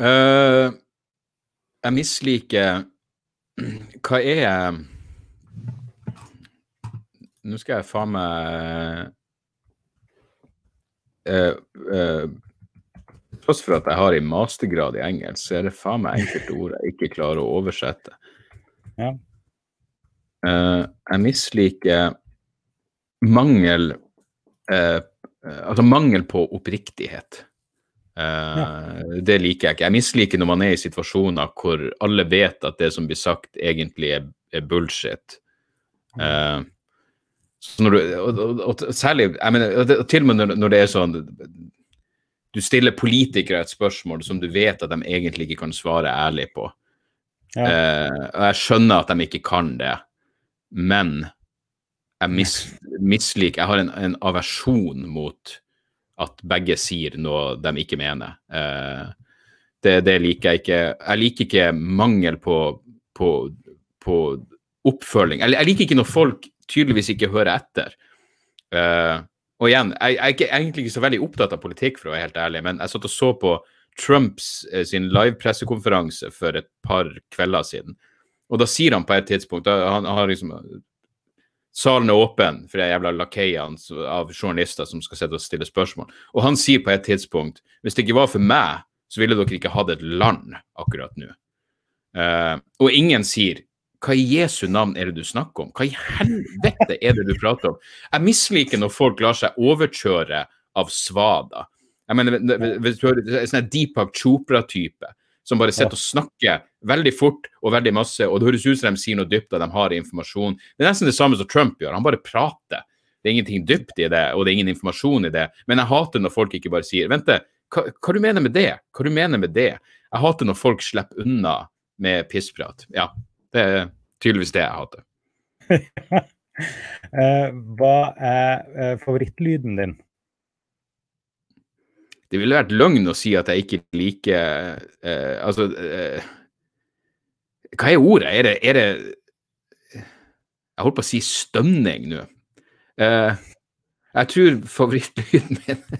Uh, jeg misliker <clears throat> Hva er Nå skal jeg faen meg eh, eh, Tross for at jeg har en mastergrad i engelsk, så er det faen meg enkelte ord jeg ikke klarer å oversette. Ja. Eh, jeg misliker mangel eh, Altså mangel på oppriktighet. Ja. Det liker jeg ikke. Jeg misliker når man er i situasjoner hvor alle vet at det som blir sagt, egentlig er, er bullshit. Uh, du, og, og, og særlig mener, Til og med når, når, det er sånn Du stiller politikere et spørsmål som du vet at de egentlig ikke kan svare ærlig på. Ja. Eh, og jeg skjønner at de ikke kan det, men jeg mis, misliker Jeg har en, en aversjon mot at begge sier noe de ikke mener. Eh, det, det, liker jeg ikke. Jeg liker ikke mangel på, på, på oppfølging. Jeg, jeg liker ikke når folk tydeligvis ikke hører etter. Uh, og igjen, jeg, jeg, er ikke, egentlig ikke så veldig opptatt av politikk, for å være helt ærlig, men jeg satt og så på Trumps eh, sin live-pressekonferanse for et par kvelder siden. Og da sier han på et tidspunkt da, han, har liksom Salen er åpen for de jævla lakeiene av journalister som skal sitte og stille spørsmål. Og han sier på et tidspunkt hvis det ikke var for meg, så ville dere ikke hatt et land akkurat nå. Uh, og ingen sier hva i Jesu navn er det du snakker om? Hva i helvete er det du prater om? Jeg misliker når folk lar seg overkjøre av svada. Jeg mener, hvis du hører sånn Deepak Chopra-type som bare sitter og snakker veldig fort og veldig masse, og det høres ut som de sier noe dypt og de har informasjon. Det er nesten det samme som Trump gjør. Han bare prater. Det er ingenting dypt i det, og det er ingen informasjon i det. Men jeg hater når folk ikke bare sier Vent, hva, hva du mener med det? Hva du mener med det? Jeg hater når folk slipper unna med pissprat. Ja, det er tydeligvis det jeg hater. <laughs> Eh, hva er eh, favorittlyden din? Det ville vært løgn å si at jeg ikke liker eh, Altså eh, Hva er ordet? Er det, er det Jeg holdt på å si stønning nå. Eh, jeg tror favorittlyden min <laughs>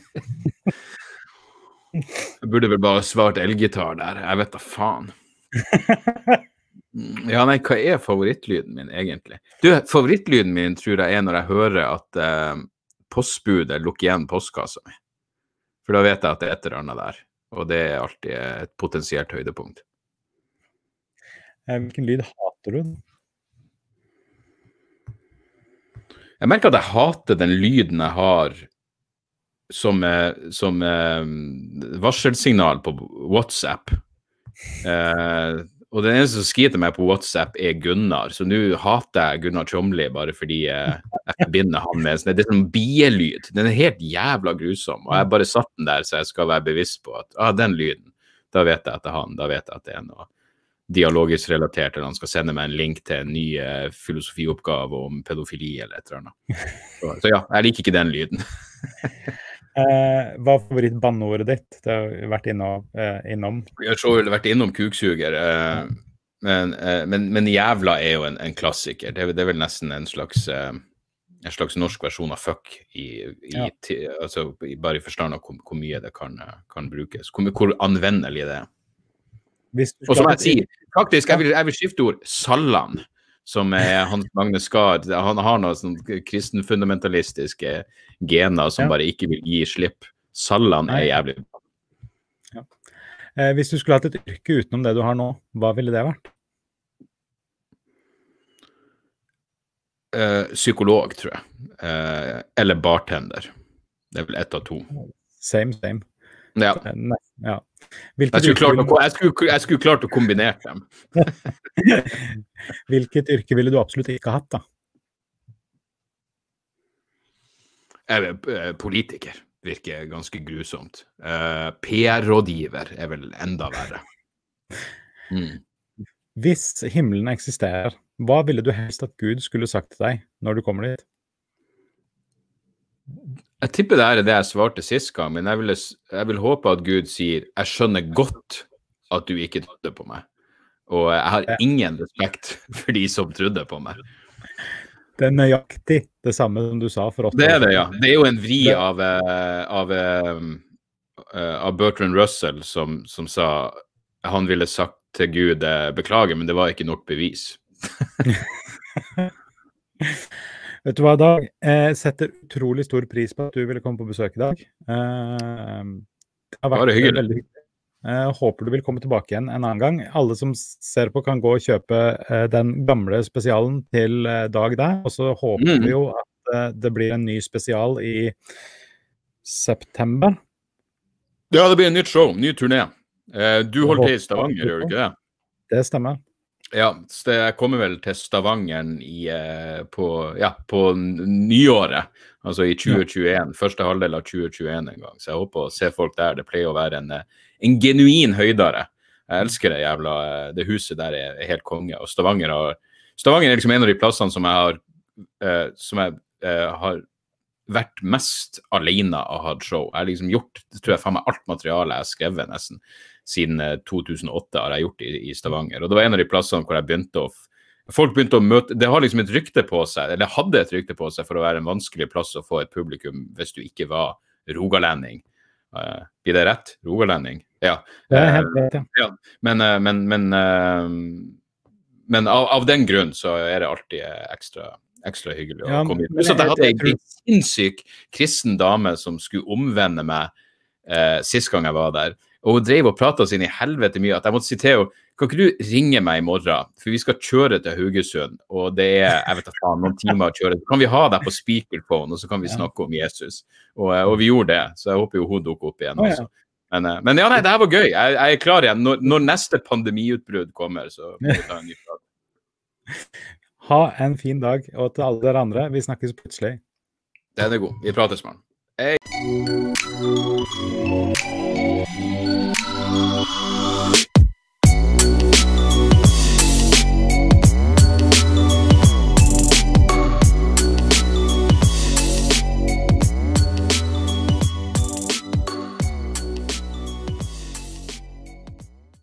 Jeg burde vel bare svart elgitar der. Jeg vet da faen. <laughs> Ja, nei, hva er favorittlyden min, egentlig? Du, favorittlyden min tror jeg er når jeg hører at eh, postbudet lukker igjen postkassa mi. For da vet jeg at det er et eller annet der. Og det er alltid et potensielt høydepunkt. Eh, hvilken lyd hater du? Jeg merker at jeg hater den lyden jeg har som, som eh, varselsignal på WhatsApp. Eh, og den eneste som skriver til meg på WhatsApp, er Gunnar. Så nå hater jeg Gunnar Tjomli bare fordi jeg, jeg forbinder han med sånn, Det er sånn bielyd. Den er helt jævla grusom. Og jeg bare satt den der så jeg skal være bevisst på at ah, den lyden, da vet jeg at det er han. Da vet jeg at det er noe, dialogisk relatert, eller han skal sende meg en link til en ny uh, filosofioppgave om pedofili eller et eller annet. Så, så ja, jeg liker ikke den lyden. <laughs> Eh, hva er favorittbanneordet ditt? Det har vi vært innom. Eh, innom. Jeg har så vært innom kuksuger. Eh, men, eh, men, men, jævla er jo en, en klassiker. Det det er, vel nesten en slags, eh, en slags norsk versjon av fuck, i, i, ja. ti, altså, bare i forstand av hvor, hvor, mye det kan, kan brukes. Hvor, hvor, anvendelig det er. Og som jeg sier, faktisk, jeg vil, jeg vil skifte ord. Salland som er Hans Magne Skard. Han har noen sånn kristenfundamentalistiske gener som ja. bare ikke vil gi slipp. Salland er jævlig. Ja. Eh, hvis du skulle hatt et yrke utenom det du har nå, hva ville det vært? Eh, psykolog, tror jeg. Eh, eller bartender. Det er vel ett av to. Same, same. Ja. Nei, ja. Jeg skulle, klart å, jeg, skulle, jeg skulle klart å kombinere dem. <laughs> Hvilket yrke ville du absolutt ikke hatt, da? Jeg eh, politiker. Virker ganske grusomt. Uh, PR-rådgiver er vel enda verre. Mm. Hvis himmelen eksisterer, hva ville du helst at Gud skulle sagt til deg når du kommer dit? Jeg tipper det er det jeg svarte sist gang, men jeg vil, jeg vil håpe at Gud sier jeg skjønner godt at du ikke trodde på meg. Og jeg har ingen respekt <laughs> for de som trodde på meg. Det er nøyaktig det samme som du sa for oss. Det er det, ja. Det er jo en vri av, eh, av, av, eh, Bertrand Russell som, som, sa han ville sagt til Gud eh, beklager, men det var ikke nok bevis. <laughs> <laughs> Vet du hva, Dag? Jeg setter utrolig stor pris på at du ville komme på besøk i dag. Eh, det har vært Bare hyggelig. veldig hyggelig. Jeg håper du vil komme tilbake igjen en annen gang. Alle som ser på, kan gå og kjøpe eh, den gamle spesialen til eh, Dag der. Og så håper mm. vi jo at det blir en ny spesial i september. Ja, det blir en nytt show, ny turné. Du holder til i Stavanger, gjør du ikke det? Det stemmer. Ja, så jeg kommer vel til Stavanger i, eh, på, ja, på nyåret. Altså i 2021. Første halvdel av 2021 en gang. Så jeg håper å se folk der. Det pleier å være en, eh, en genuin høydare. Jeg elsker det jævla eh, Det huset der er, helt konge. Og Stavanger, har, Stavanger er liksom en av de plassene som jeg har, som jeg, har vært mest alene og hatt show. Jeg har liksom gjort det tror jeg faen meg alt materialet jeg har skrevet, nesten siden 2008 eh, har jeg gjort i, i Stavanger. Og det var en av de plassene hvor jeg begynte å Folk begynte å møte Det har liksom et rykte på seg, eller hadde et rykte på seg for å være en vanskelig plass å få et publikum hvis du ikke var rogalending. Uh, blir det rett? Rogalending? Ja. Det er helt rett, ja. Men, men, men, men av, av, den grunn så er det alltid ekstra, ekstra hyggelig å ja, komme hit. Så jeg hadde en sinnssyk kristen dame som skulle omvende meg eh, sist gang jeg var der. Og hun drev og prata oss inn i helvete mye at jeg måtte si til henne kan ikke du ringe meg i morgen, for vi skal kjøre til Haugesund, og det er jeg vet ikke, noen timer å kjøre. Så kan vi ha deg på speakerphone, og så kan vi snakke om Jesus. Og, og vi gjorde det, så jeg håper jo hun dukker opp igjen også. Men, eh, men, ja, nei, det her var gøy. Jeg, jeg er klar igjen. Når, når neste pandemiutbrudd kommer, så må vi ta en ny prat. <laughs> Ha en fin dag. Og til alle dere andre, vi snakkes plutselig. Den er god. Vi prates, mann. Hei!